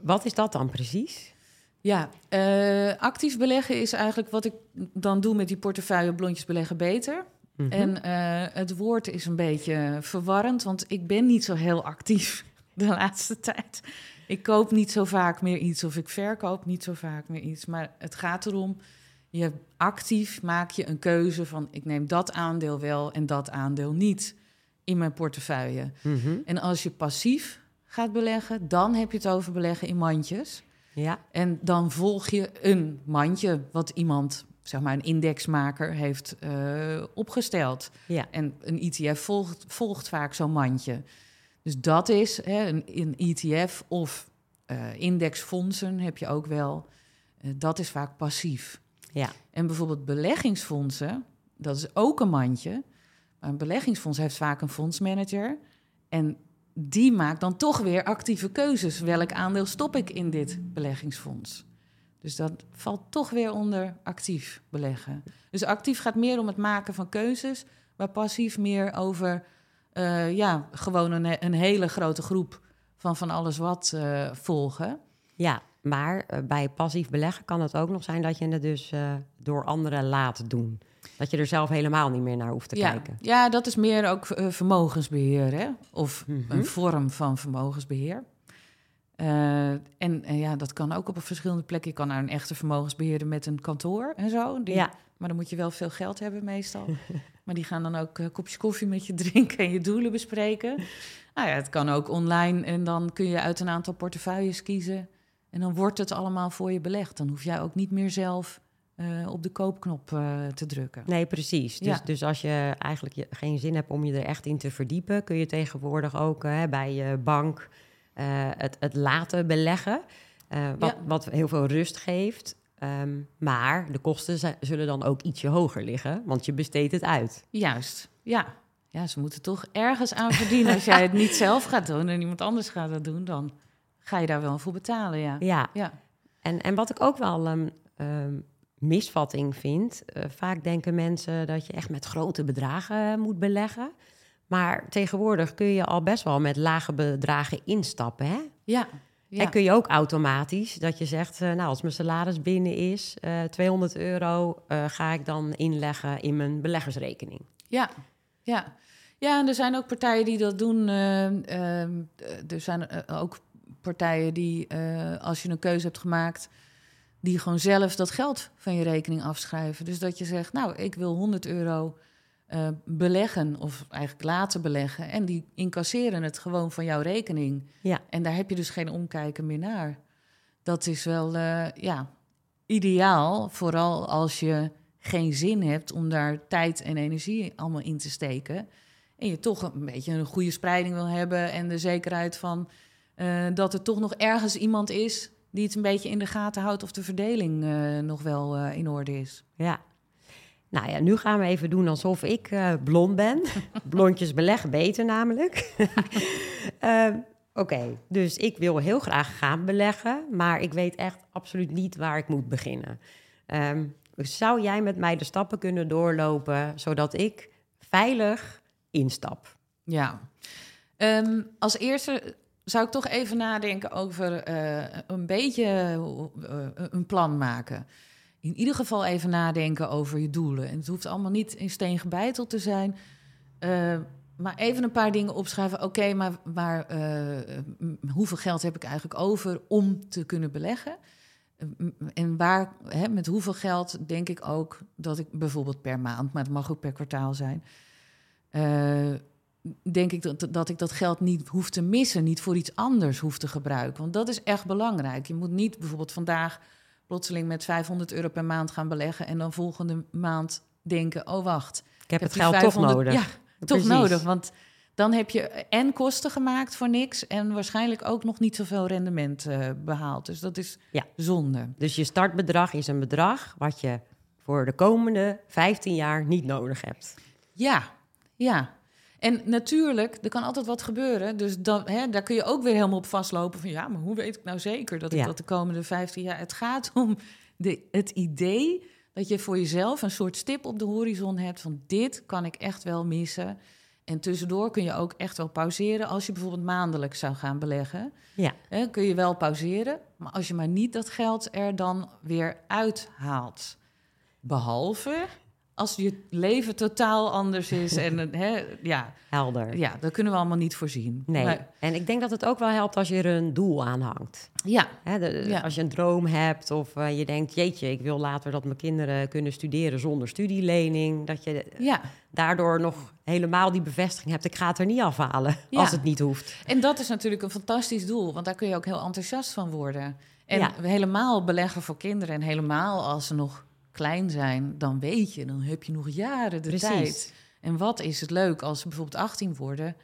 Wat is dat dan precies? Ja. Eh, actief beleggen is eigenlijk wat ik dan doe met die portefeuille blondjes beleggen beter. Mhm. En eh, het woord is een beetje verwarrend, want ik ben niet zo heel actief <laughs> de laatste tijd. Ik koop niet zo vaak meer iets of ik verkoop niet zo vaak meer iets. Maar het gaat erom, je actief maak je een keuze van ik neem dat aandeel wel en dat aandeel niet in mijn portefeuille. Mhm. En als je passief gaat beleggen, dan heb je het over beleggen in mandjes. Ja, En dan volg je een mandje wat iemand, zeg maar een indexmaker, heeft eh, opgesteld. ja, En een ETF volgt, volgt vaak zo'n mandje. Dus dat is hè, een, een ETF of eh, indexfondsen heb je ook wel. Eh, dat is vaak passief. ja, En bijvoorbeeld beleggingsfondsen, dat is ook een mandje. Maar een beleggingsfonds heeft vaak een fondsmanager. En die maakt dan toch weer actieve keuzes. Welk aandeel stop ik in dit beleggingsfonds? Dus dat valt toch weer onder actief beleggen. Dus actief gaat meer om het maken van keuzes, maar passief meer over eh, ja, gewoon een, hele grote groep van van alles wat eh, volgen. ja. Maar eh, bij passief beleggen kan het ook nog zijn dat je het dus door anderen laat doen. Dat je er zelf helemaal niet meer naar hoeft te ja. kijken. Ja, dat is meer ook eh, vermogensbeheer, hè? Of Mhm. een vorm van vermogensbeheer. Eh, en eh, ja, dat kan ook op verschillende plekken. Je kan naar een echte vermogensbeheerder met een kantoor en zo. Die, Ja, Maar dan moet je wel veel geld hebben meestal. <laughs> maar die gaan dan ook een kopje koffie met je <laughs> drinken en je doelen bespreken. Nou ja, het kan ook online en dan kun je uit een aantal portefeuilles kiezen. En dan wordt het allemaal voor je belegd. Dan hoef jij ook niet meer zelf eh, op de koopknop eh, te drukken. nee, precies. Dus, Ja. dus als je eigenlijk je- geen zin hebt om je er echt in te verdiepen, kun je tegenwoordig ook eh, bij je bank het, het laten beleggen. wat, Ja. wat heel veel rust geeft. Ehm, maar de kosten zullen dan ook ietsje hoger liggen, want je besteedt het uit. Juist, ja. Ja, ze moeten toch ergens aan verdienen. Als jij het niet zelf gaat doen en iemand anders gaat dat doen, dan ga je daar wel voor betalen, ja. Ja, Ja, En, en wat ik ook wel een ehm, misvatting vind, eh, vaak denken mensen dat je echt met grote bedragen moet beleggen. Maar tegenwoordig kun je al best wel met lage bedragen instappen. Hè? ja. ja. En kun je ook automatisch dat je zegt, eh, nou als mijn salaris binnen is, eh 200 euro eh, ga ik dan inleggen in mijn beleggersrekening. Ja, ja. Ja, en er zijn ook partijen die dat doen. eh, ehm, eh, er zijn ook partijen die, als je een keuze hebt gemaakt, die gewoon zelf dat geld van je rekening afschrijven. Dus dat je zegt, nou, ik wil 100 euro eh, beleggen of eigenlijk laten beleggen. En die incasseren het gewoon van jouw rekening. Ja, En daar heb je dus geen omkijken meer naar. Dat is wel, eh, ja, ideaal. Vooral als je geen zin hebt om daar tijd en energie allemaal in te steken. En je toch een beetje een goede spreiding wil hebben. En de zekerheid van eh, dat er toch nog ergens iemand is die het een beetje in de gaten houdt of de verdeling eh, nog wel eh, in orde is. ja. Nou ja, nu gaan we even doen alsof ik eh, blond ben. <laughs> Blondjes beleggen beter namelijk. <laughs> Oké, dus ik wil heel graag gaan beleggen, maar ik weet echt absoluut niet waar ik moet beginnen. Ehm, zou jij met mij de stappen kunnen doorlopen zodat ik veilig instap? Ja. Ehm, als eerste zou ik toch even nadenken over eh, een beetje eh, een plan maken. In ieder geval even nadenken over je doelen. En het hoeft allemaal niet in steen gebeiteld te zijn. Eh, maar even een paar dingen opschrijven. Oké, maar waar, eh, m- hoeveel geld heb ik eigenlijk over om te kunnen beleggen? En waar, hè, met hoeveel geld denk ik ook dat ik bijvoorbeeld per maand, maar het mag ook per kwartaal zijn, denk ik dat, dat ik dat geld niet hoef te missen, niet voor iets anders hoef te gebruiken. Want dat is echt belangrijk. Je moet niet bijvoorbeeld vandaag plotseling met 500 euro per maand gaan beleggen en dan volgende maand denken: oh wacht, Ik heb het geld toch 500 nodig. Ja, toch nodig. Want dan heb je en kosten gemaakt voor niks en waarschijnlijk ook nog niet zoveel rendement eh, behaald. Dus dat is Ja. zonde. Dus je startbedrag is een bedrag wat je voor de komende 15 jaar niet nodig hebt. Ja, ja. En natuurlijk, er kan altijd wat gebeuren. Dus dan, hè, daar kun je ook weer helemaal op vastlopen. Van ja, maar hoe weet ik nou zeker dat ik Ja. dat de komende 15 jaar... Het gaat om de, het idee dat je voor jezelf een soort stip op de horizon hebt... van dit kan ik echt wel missen. En tussendoor kun je ook echt wel pauzeren... als je bijvoorbeeld maandelijks zou gaan beleggen. Ja, Hè, kun je wel pauzeren, maar als je maar niet dat geld er dan weer uithaalt. Behalve als je leven totaal anders is. en hè, ja, Helder. ja, dat kunnen we allemaal niet voorzien. Nee. Maar- En ik denk dat het ook wel helpt als je er een doel aan hangt. ja, Hè, de- Ja. Als je een droom hebt of eh, je denkt, jeetje, ik wil later dat mijn kinderen kunnen studeren zonder studielening. Dat je ja. daardoor nog helemaal die bevestiging hebt, ik ga het er niet afhalen Ja. als het niet hoeft. En dat is natuurlijk een fantastisch doel, want daar kun je ook heel enthousiast van worden. En Ja. helemaal beleggen voor kinderen en helemaal als ze nog klein zijn, dan weet je, dan heb je nog jaren de Precies. tijd. En wat is het leuk als ze bijvoorbeeld 18 worden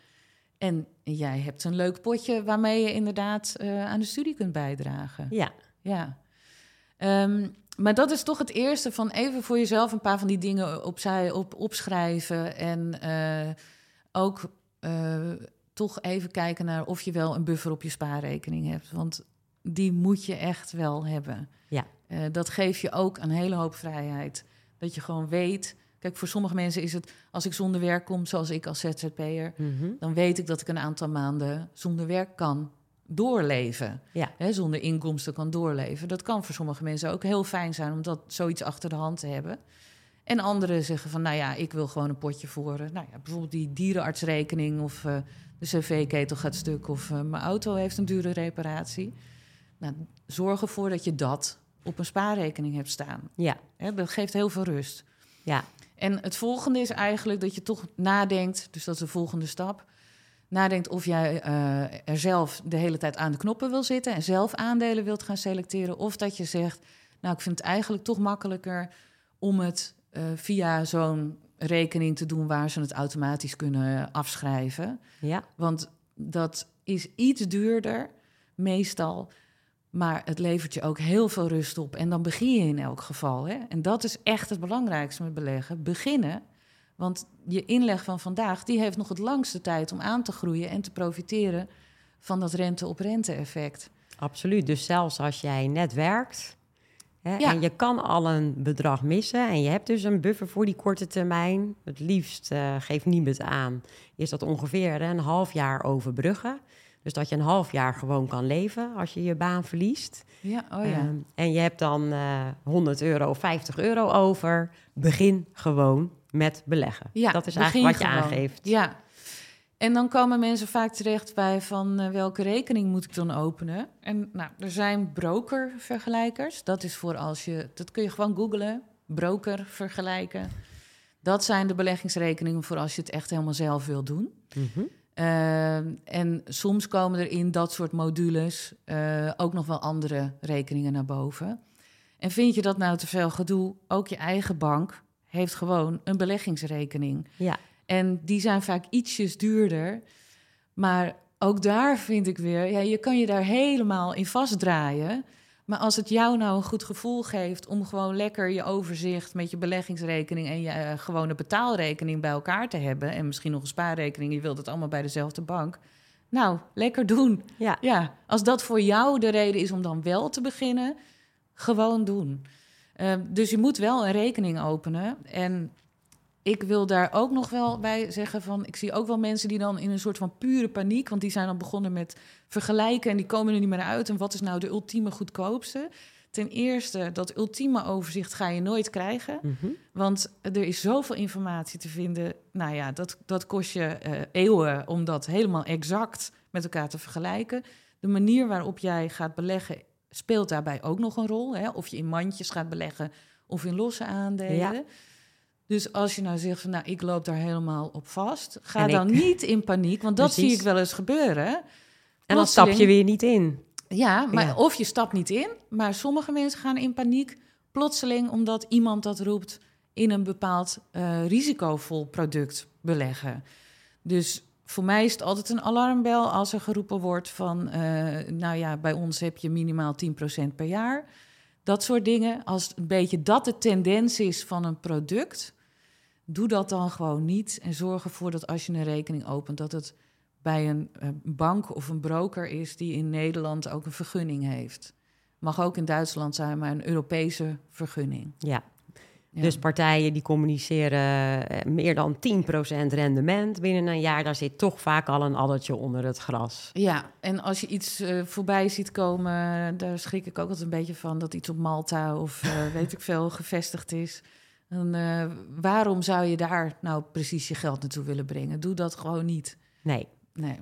en jij hebt een leuk potje waarmee je inderdaad eh, aan de studie kunt bijdragen. Ja, Ja. Ehm, maar dat is toch het eerste van even voor jezelf een paar van die dingen opzij op, opschrijven. En eh, ook eh, toch even kijken naar of je wel een buffer op je spaarrekening hebt. Want die moet je echt wel hebben. Ja. Eh, dat geeft je ook een hele hoop vrijheid. Dat je gewoon weet. Kijk, voor sommige mensen is het als ik zonder werk kom, zoals ik als ZZP'er, Mhm. dan weet ik dat ik een aantal maanden zonder werk kan doorleven. Ja. Hè, zonder inkomsten kan doorleven. Dat kan voor sommige mensen ook heel fijn zijn om dat zoiets achter de hand te hebben. En anderen zeggen van, nou ja, ik wil gewoon een potje voor, nou ja, bijvoorbeeld die dierenartsrekening of eh, de cv-ketel gaat stuk of eh, mijn auto heeft een dure reparatie. Nou, zorg ervoor dat je dat op een spaarrekening hebt staan. ja, Hè, dat geeft heel veel rust. ja, En het volgende is eigenlijk dat je toch nadenkt, dus dat is de volgende stap. Nadenkt of jij eh, er zelf de hele tijd aan de knoppen wil zitten en zelf aandelen wilt gaan selecteren. Of dat je zegt, nou ik vind het eigenlijk toch makkelijker om het eh, via zo'n rekening te doen waar ze het automatisch kunnen afschrijven. ja, Want dat is iets duurder, meestal. Maar het levert je ook heel veel rust op. En dan begin je in elk geval. Hè? En dat is echt het belangrijkste met beleggen. Beginnen. Want je inleg van vandaag, die heeft nog het langste tijd om aan te groeien en te profiteren van dat rente-op-rente effect. absoluut. Dus zelfs als jij net werkt hè, Ja. en je kan al een bedrag missen en je hebt dus een buffer voor die korte termijn, het liefst uh, geeft niemand aan, is dat ongeveer een half jaar overbruggen. Dus dat je een half jaar gewoon kan leven als je je baan verliest. Ja, oh ja. Um, en je hebt dan uh, 100 euro of 50 euro over. Begin gewoon met beleggen. ja dat is eigenlijk wat je gewoon. aangeeft. Ja. En dan komen mensen vaak terecht bij van uh, welke rekening moet ik dan openen? En nou, er zijn broker-vergelijkers. Dat is voor als je, dat kun je gewoon googlen, broker vergelijken. Dat zijn de beleggingsrekeningen voor als je het echt helemaal zelf wil doen. Mm -hmm. Uh, en soms komen er in dat soort modules uh, ook nog wel andere rekeningen naar boven. En vind je dat nou te veel gedoe? Ook je eigen bank heeft gewoon een beleggingsrekening. Ja. En die zijn vaak ietsjes duurder. Maar ook daar vind ik weer, ja, je kan je daar helemaal in vastdraaien. Maar als het jou nou een goed gevoel geeft om gewoon lekker je overzicht met je beleggingsrekening en je uh, gewone betaalrekening bij elkaar te hebben. En misschien nog een spaarrekening, je wilt het allemaal bij dezelfde bank. Nou, lekker doen. Ja. ja als dat voor jou de reden is om dan wel te beginnen, gewoon doen. Uh, dus je moet wel een rekening openen. En ik wil daar ook nog wel bij zeggen van... ik zie ook wel mensen die dan in een soort van pure paniek... want die zijn dan begonnen met vergelijken... en die komen er niet meer uit. En wat is nou de ultieme goedkoopste? Ten eerste, dat ultieme overzicht ga je nooit krijgen. Mm -hmm. Want er is zoveel informatie te vinden. Nou ja, dat, dat kost je uh, eeuwen om dat helemaal exact met elkaar te vergelijken. De manier waarop jij gaat beleggen speelt daarbij ook nog een rol. Hè? Of je in mandjes gaat beleggen of in losse aandelen. Ja. Dus als je nou zegt van, nou, ik loop daar helemaal op vast, ga En dan ik- niet in paniek, want dat Precies. zie ik wel eens gebeuren. En dan stap je weer niet in. Ja, maar Ja. of je stapt niet in, maar sommige mensen gaan in paniek plotseling omdat iemand dat roept in een bepaald eh, risicovol product beleggen. Dus voor mij is het altijd een alarmbel als er geroepen wordt van, eh, nou ja, bij ons heb je minimaal 10% per jaar. Dat soort dingen. Als een beetje dat de tendens is van een product, doe dat dan gewoon niet. En zorg ervoor dat als je een rekening opent, dat het bij een eh, bank of een broker is die in Nederland ook een vergunning heeft. Mag ook in Duitsland zijn, maar een Europese vergunning. Ja. Ja. Dus partijen die communiceren eh, meer dan 10% rendement binnen een jaar. Daar zit toch vaak al een addertje onder het gras. Ja, en als je iets eh, voorbij ziet komen, daar schrik ik ook altijd een beetje van dat iets op Malta of eh, <laughs> weet ik veel gevestigd is. Dan, uh, waarom zou je daar nou precies je geld naartoe willen brengen? Doe dat gewoon niet. Nee. Nee.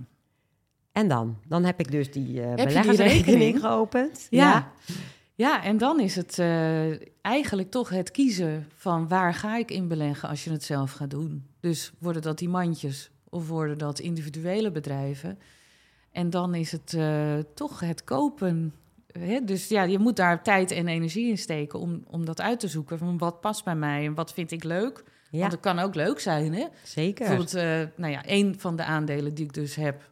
En dan? Dan heb ik dus die uh, beleggersrekening geopend. Ja. ja. Ja. en dan is het uh, eigenlijk toch het kiezen van waar ga ik in beleggen als je het zelf gaat doen. Dus worden dat die mandjes of worden dat individuele bedrijven? En dan is het uh, toch het kopen. Hè? Dus ja, je moet daar tijd en energie in steken om, om dat uit te zoeken. Van wat past bij mij en wat vind ik leuk. Ja. Want het kan ook leuk zijn, hè? Zeker. Bijvoorbeeld, uh, nou ja, een van de aandelen die ik dus heb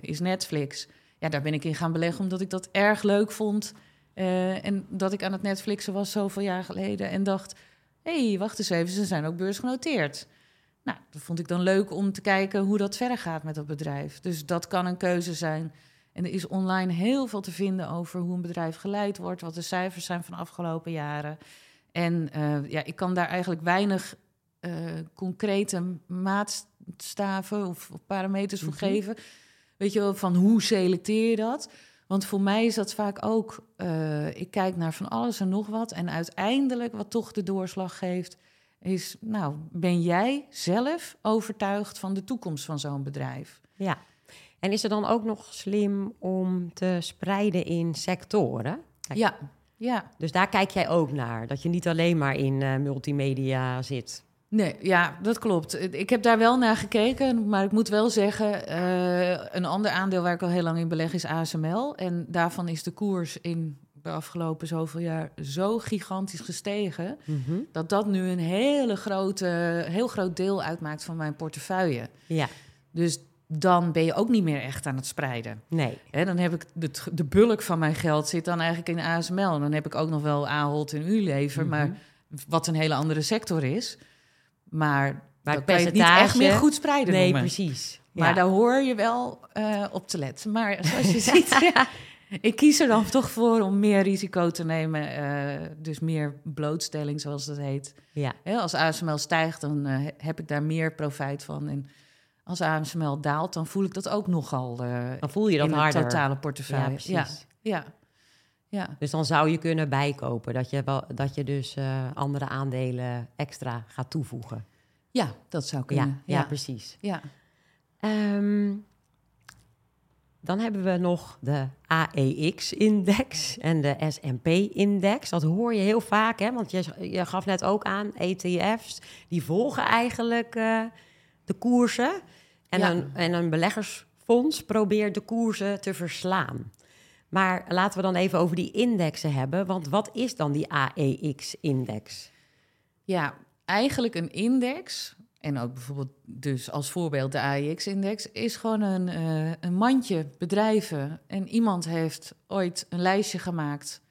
is Netflix. Ja, daar ben ik in gaan beleggen omdat ik dat erg leuk vond. En dat ik aan het Netflixen was zoveel jaar geleden en dacht... hé, hey, wacht eens even, ze zijn ook beursgenoteerd. Nou, dat vond ik dan leuk om te kijken hoe dat verder gaat met dat bedrijf. Dus dat kan een keuze zijn. En er is online heel veel te vinden over hoe een bedrijf geleid wordt, wat de cijfers zijn van de afgelopen jaren. En uh, ja, ik kan daar eigenlijk weinig uh, concrete maatstaven of, of parameters voor mm -hmm. geven. Weet je wel, van hoe selecteer je dat? Want voor mij is dat vaak ook, uh, ik kijk naar van alles en nog wat. En uiteindelijk wat toch de doorslag geeft, is, nou, ben jij zelf overtuigd van de toekomst van zo'n bedrijf? Ja. En is er dan ook nog slim om te spreiden in sectoren? Kijk, ja, ja. Dus daar kijk jij ook naar, dat je niet alleen maar in uh, multimedia zit. Nee, ja, dat klopt. Ik heb daar wel naar gekeken, maar ik moet wel zeggen, uh, een ander aandeel waar ik al heel lang in beleg is ASML. En daarvan is de koers in de afgelopen zoveel jaar zo gigantisch gestegen. Mm -hmm. Dat dat nu een hele grote, heel groot deel uitmaakt van mijn portefeuille. Ja. Dus dan ben je ook niet meer echt aan het spreiden. Nee. He, dan heb ik de, de bulk van mijn geld zit dan eigenlijk in ASML. En dan heb ik ook nog wel Ahold en Unilever, mm -hmm. maar wat een hele andere sector is. Maar, maar kan je het niet echt meer goed spreiden Nee, noemen. precies. Maar ja. daar hoor je wel uh, op te letten. Maar zoals je <laughs> ziet, <laughs> ik kies er dan toch voor om meer risico te nemen. Uh, dus meer blootstelling, zoals dat heet. Ja. He, als ASML stijgt, dan uh, heb ik daar meer profijt van. En als ASML daalt, dan voel ik dat ook nogal dan voel je dat in harder. totale portefeuille. Ja, precies. Ja, ja. Ja. Dus dan zou je kunnen bijkopen, dat je, wel, dat je dus andere aandelen extra gaat toevoegen. Ja, dat zou kunnen. Ja, ja. ja precies. Ja. Um, dan hebben we nog de AEX-index en de S&P-index. Dat hoor je heel vaak, hè? want je, je gaf net ook aan, ETF's, die volgen eigenlijk uh, de koersen. En, ja. een, en een beleggersfonds probeert de koersen te verslaan. Maar laten we dan even over die indexen hebben, want wat is dan die AEX-index? Ja, eigenlijk een index en ook bijvoorbeeld dus als voorbeeld de AIX-index, is gewoon een, uh, een mandje bedrijven. En iemand heeft ooit een lijstje gemaakt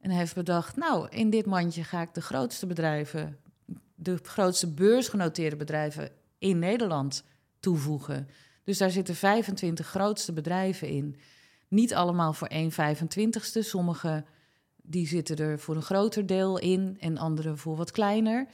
en heeft bedacht, nou, in dit mandje ga ik de grootste bedrijven, de grootste beursgenoteerde bedrijven in Nederland toevoegen. Dus daar zitten 25 grootste bedrijven in. Niet allemaal voor 1 25ste. Sommige die zitten er voor een groter deel in en andere voor wat kleiner.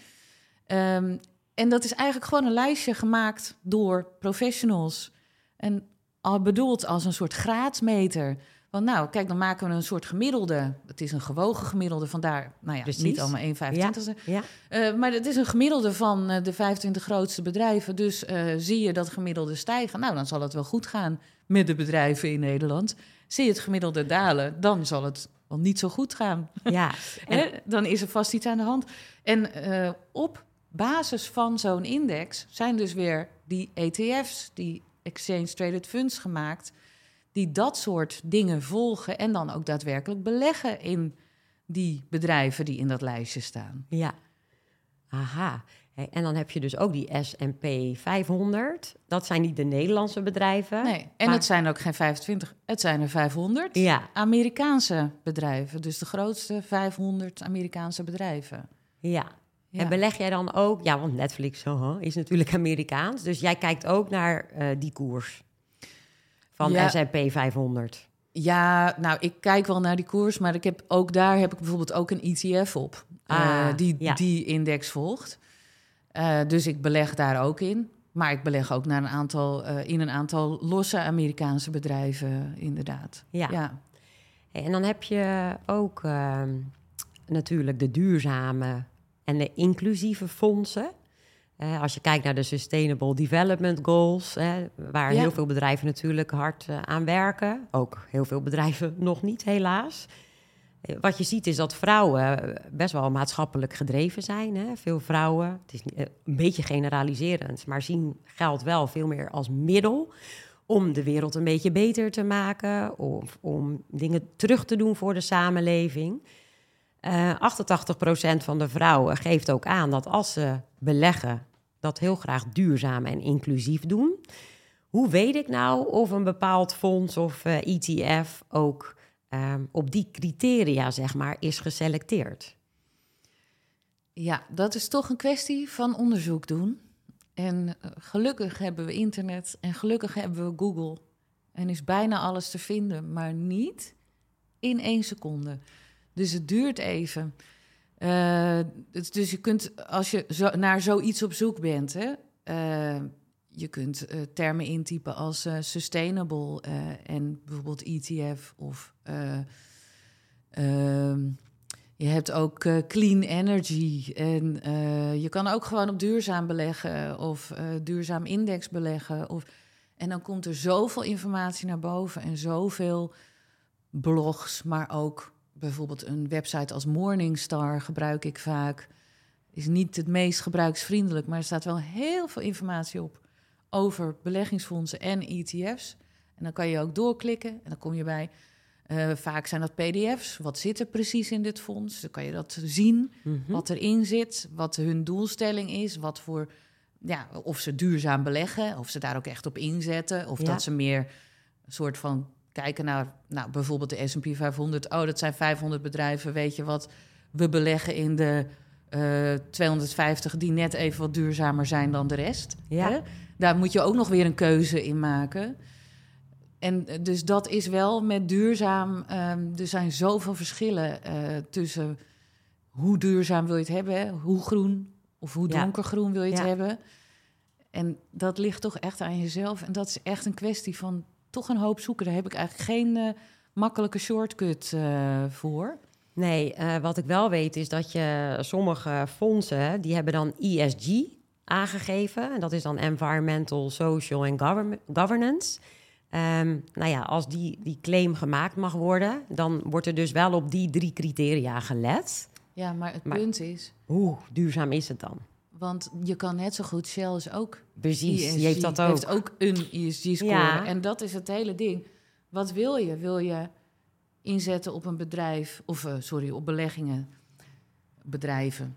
Um, en dat is eigenlijk gewoon een lijstje gemaakt door professionals. En al bedoeld als een soort graadmeter. Want nou, kijk, dan maken we een soort gemiddelde. Het is een gewogen gemiddelde, vandaar, nou ja, Precies. niet allemaal 1,25. Ja, ja. Uh, maar het is een gemiddelde van uh, de 25 grootste bedrijven. Dus uh, zie je dat gemiddelde stijgen, nou, dan zal het wel goed gaan met de bedrijven in Nederland. Zie je het gemiddelde dalen, dan zal het wel niet zo goed gaan. Ja. <laughs> en... dan is er vast iets aan de hand. En op basis van zo'n index zijn dus weer die ETF's, die Exchange Traded Funds gemaakt, die dat soort dingen volgen en dan ook daadwerkelijk beleggen in die bedrijven die in dat lijstje staan. Ja, aha. En dan heb je dus ook die S&P 500. Dat zijn niet de Nederlandse bedrijven. Nee, en maar... het zijn ook geen 25, het zijn er 500 ja. Amerikaanse bedrijven. Dus de grootste 500 Amerikaanse bedrijven. Ja, ja. En beleg jij dan ook, ja, want Netflix is natuurlijk Amerikaans, dus jij kijkt ook naar uh, die koers van ja. S&P 500. Ja, nou, ik kijk wel naar die koers, maar ik heb ook daar heb ik bijvoorbeeld ook een ETF op ah, uh, die ja. die index volgt. dus ik beleg daar ook in. Maar ik beleg ook naar een aantal, in een aantal losse Amerikaanse bedrijven, inderdaad. Ja. ja. En dan heb je ook ehm, natuurlijk de duurzame en de inclusieve fondsen. Als je kijkt naar de Sustainable Development Goals, waar Ja. heel veel bedrijven natuurlijk hard eh, aan werken. Ook heel veel bedrijven <laughs> nog niet, helaas. Eh, Wat je ziet is dat vrouwen eh, best wel maatschappelijk gedreven zijn. Hè? Veel vrouwen, het is een beetje generaliserend, maar zien geld wel veel meer als middel om de wereld een beetje beter te maken of om dingen terug te doen voor de samenleving. Eh 88% van de vrouwen geeft ook aan dat als ze beleggen, dat heel graag duurzaam en inclusief doen. Hoe weet ik nou of een bepaald fonds of eh, ETF ook ehm, op die criteria, zeg maar, is geselecteerd? Ja, dat is toch een kwestie van onderzoek doen. En eh, gelukkig hebben we internet en gelukkig hebben we Google. En is bijna alles te vinden, maar niet in één seconde. Dus het duurt even. Eh, dus- je kunt, als je naar zoiets op zoek bent, hè, eh, je kunt eh, termen intypen als sustainable en bijvoorbeeld ETF of eh, ehm, je hebt ook clean energy en je kan ook gewoon op duurzaam beleggen of duurzaam index beleggen. Of, en dan komt er zoveel informatie naar boven en zoveel blogs, maar ook bijvoorbeeld een website als Morningstar gebruik ik vaak. Is niet het meest gebruiksvriendelijk, maar er staat wel heel veel informatie op over beleggingsfondsen en ETF's. En dan kan je ook doorklikken en dan kom je bij eh, vaak zijn dat PDF's. Wat zit er precies in dit fonds? Dan kan je dat zien, Mhm. wat erin zit, wat hun doelstelling is, wat voor, ja, of ze duurzaam beleggen, of ze daar ook echt op inzetten, of Ja. dat ze meer een soort van kijken naar, nou, bijvoorbeeld de S&P 500. Oh, dat zijn 500 bedrijven. Weet je wat? We beleggen in de eh 250 die net even wat duurzamer zijn dan de rest. Ja. Hè? Daar moet je ook nog weer een keuze in maken. En eh, dus dat is wel met duurzaam. ehm, er zijn zoveel verschillen eh, tussen hoe duurzaam wil je het hebben, hè? hoe groen of hoe donkergroen wil je het Ja. hebben. En dat ligt toch echt aan jezelf. En dat is echt een kwestie van toch een hoop zoeken. Daar heb ik eigenlijk geen eh, makkelijke shortcut eh, voor. Nee, eh, wat ik wel weet is dat je sommige fondsen, die hebben dan ESG aangegeven. En dat is dan Environmental, Social en Govern- Governance. Ehm, nou ja, als die, die claim gemaakt mag worden, dan wordt er dus wel op die drie criteria gelet. Ja, maar het Maar- punt is, Hoe duurzaam is het dan? Want je kan net zo goed Shell is ook Precies, ESG die heeft dat ook. heeft ook een ESG-score. Ja. En dat is het hele ding. Wat wil je? Wil je inzetten op een bedrijf, of eh, sorry, op beleggingen, bedrijven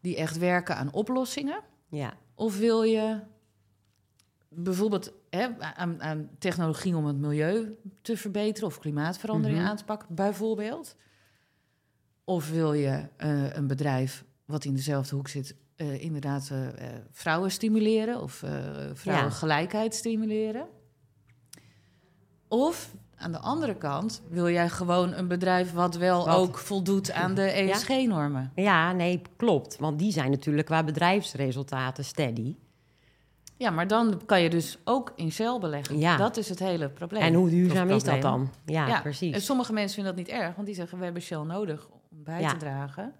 die echt werken aan oplossingen? Ja, Of wil je bijvoorbeeld hè, aan, aan technologie om het milieu te verbeteren of klimaatverandering Mhm. aan te pakken, bijvoorbeeld? Of wil je eh, een bedrijf wat in dezelfde hoek zit, eh, inderdaad eh, eh, vrouwen stimuleren of eh vrouwengelijkheid stimuleren? Of aan de andere kant wil jij gewoon een bedrijf wat wel Wat? ook voldoet aan de ESG-normen? ja nee, klopt. Want die zijn natuurlijk qua bedrijfsresultaten steady. Ja, maar dan kan je dus ook in Shell beleggen. Ja. Dat is het hele probleem. En hoe duurzaam is dat dan? Ja, En precies. sommige mensen vinden dat niet erg, want die zeggen we hebben Shell nodig om bij Ja. te dragen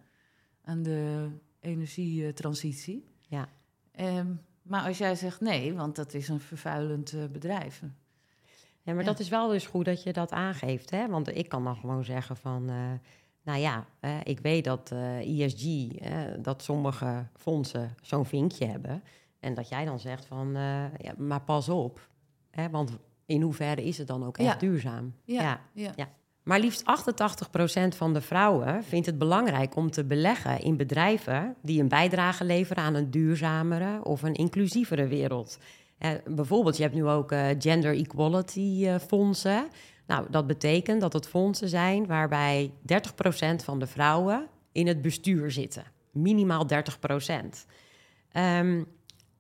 aan de energietransitie. Ja. Ehm, maar als jij zegt nee, want dat is een vervuilend eh, bedrijf. Ja, maar Ja. dat is wel dus goed dat je dat aangeeft. Hè? Want ik kan dan gewoon zeggen van... eh, nou ja, ik weet dat ESG, eh, dat sommige fondsen zo'n vinkje hebben. En dat jij dan zegt van, ja, maar pas op. Hè? Want in hoeverre is het dan ook echt Ja. duurzaam? Ja, ja. Maar liefst 88% van de vrouwen vindt het belangrijk om te beleggen in bedrijven die een bijdrage leveren aan een duurzamere of een inclusievere wereld. Eh, bijvoorbeeld, je hebt nu ook eh, gender equality eh, fondsen. Nou, dat betekent dat het fondsen zijn waarbij 30% van de vrouwen in het bestuur zitten. Minimaal 30%. Ehm,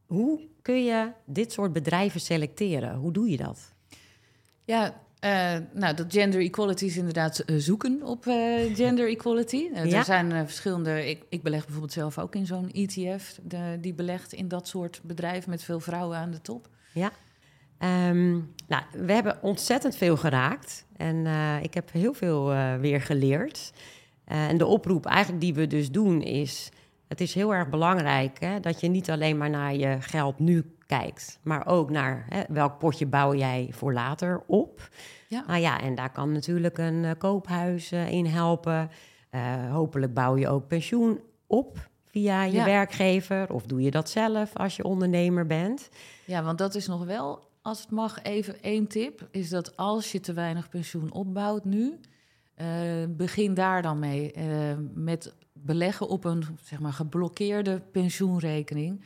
hoe kun je dit soort bedrijven selecteren? Hoe doe je dat? Ja, eh, nou, dat gender equality is inderdaad eh, zoeken op eh, gender equality. Ja. Er zijn verschillende... Ik, ik beleg bijvoorbeeld zelf ook in zo'n ETF... De, die belegt in dat soort bedrijven met veel vrouwen aan de top. Ehm, nou, we hebben ontzettend veel geraakt. En ik heb heel veel weer geleerd. En de oproep eigenlijk die we dus doen is... het is heel erg belangrijk hè, dat je niet alleen maar naar je geld nu kijkt, maar ook naar hè, welk potje bouw jij voor later op. Ja. Nou ja, en daar kan natuurlijk een uh, koophuis uh, in helpen. Uh, hopelijk bouw je ook pensioen op via je werkgever, of doe je dat zelf als je ondernemer bent. Ja, want dat is nog wel, als het mag, even één tip: is dat als je te weinig pensioen opbouwt nu, begin daar dan mee met beleggen op een zeg maar, geblokkeerde pensioenrekening.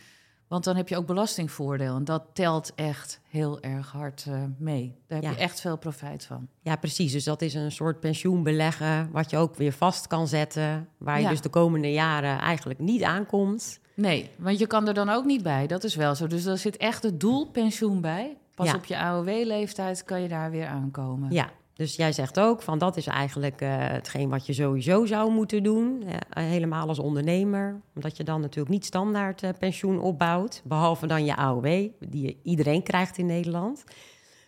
Want dan heb je ook belastingvoordeel. En dat telt echt heel erg hard uh, mee. Daar heb je echt veel profijt van. Ja, precies. Dus dat is een soort pensioenbeleggen... wat je ook weer vast kan zetten... waar je dus de komende jaren eigenlijk niet aankomt. Nee, want je kan er dan ook niet bij. Dat is wel zo. Dus daar zit echt het doel pensioen bij. Pas op je AOW-leeftijd kan je daar weer aankomen. Ja, dus jij zegt ook van dat is eigenlijk uh, hetgeen wat je sowieso zou moeten doen, eh, helemaal als ondernemer, omdat je dan natuurlijk niet standaard uh, pensioen opbouwt, behalve dan je AOW, die iedereen krijgt in Nederland.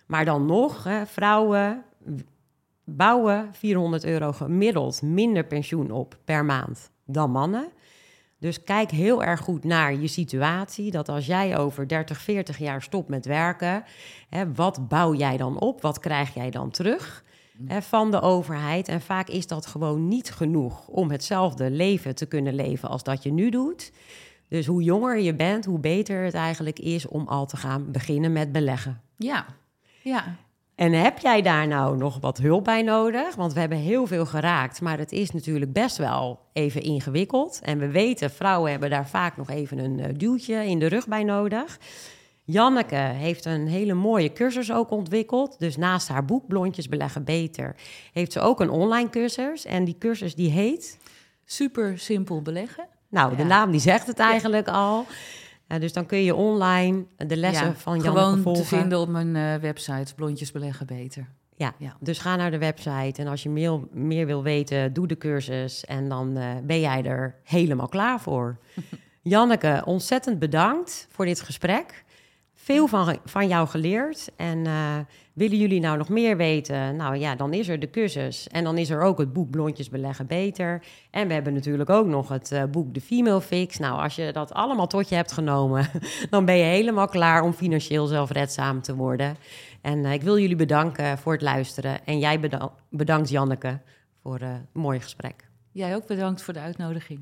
Maar dan nog, vrouwen bouwen 400 euro gemiddeld minder pensioen op per maand dan mannen. Dus kijk heel erg goed naar je situatie. Dat als jij over 30, 40 jaar stopt met werken, hè, wat bouw jij dan op? Wat krijg jij dan terug. Hè, van de overheid? En vaak is dat gewoon niet genoeg om hetzelfde leven te kunnen leven als dat je nu doet. Dus hoe jonger je bent, hoe beter het eigenlijk is om al te gaan beginnen met beleggen. Ja, ja. En heb jij daar nou nog wat hulp bij nodig? Want we hebben heel veel geraakt, maar het is natuurlijk best wel even ingewikkeld. En we weten, vrouwen hebben daar vaak nog even een uh, duwtje in de rug bij nodig. Janneke heeft een hele mooie cursus ook ontwikkeld. Dus naast haar boek Blondjes beleggen beter, heeft ze ook een online cursus. En die cursus die heet... Super simpel beleggen. Nou, de naam die zegt het eigenlijk al dus dan kun je online de lessen van Jan gewoon volgen. te vinden op mijn uh, website, Blondjes Beleggen Beter. Ja, ja, dus ga naar de website en als je meer, meer wil weten, doe de cursus en dan uh, ben jij er helemaal klaar voor. <laughs> Janneke, ontzettend bedankt voor dit gesprek. Veel van, van jou geleerd en uh, Willen jullie nou nog meer weten? Nou ja, dan is er de cursus. En dan is er ook het boek Blondjes beleggen beter. En we hebben natuurlijk ook nog het uh, boek De Female Fix. Nou, als je dat allemaal tot je hebt genomen, <laughs> dan ben je helemaal klaar om financieel zelfredzaam te worden. En uh, ik wil jullie bedanken voor het luisteren. En jij bedankt, Janneke voor uh, een mooi gesprek. Jij ook bedankt voor de uitnodiging.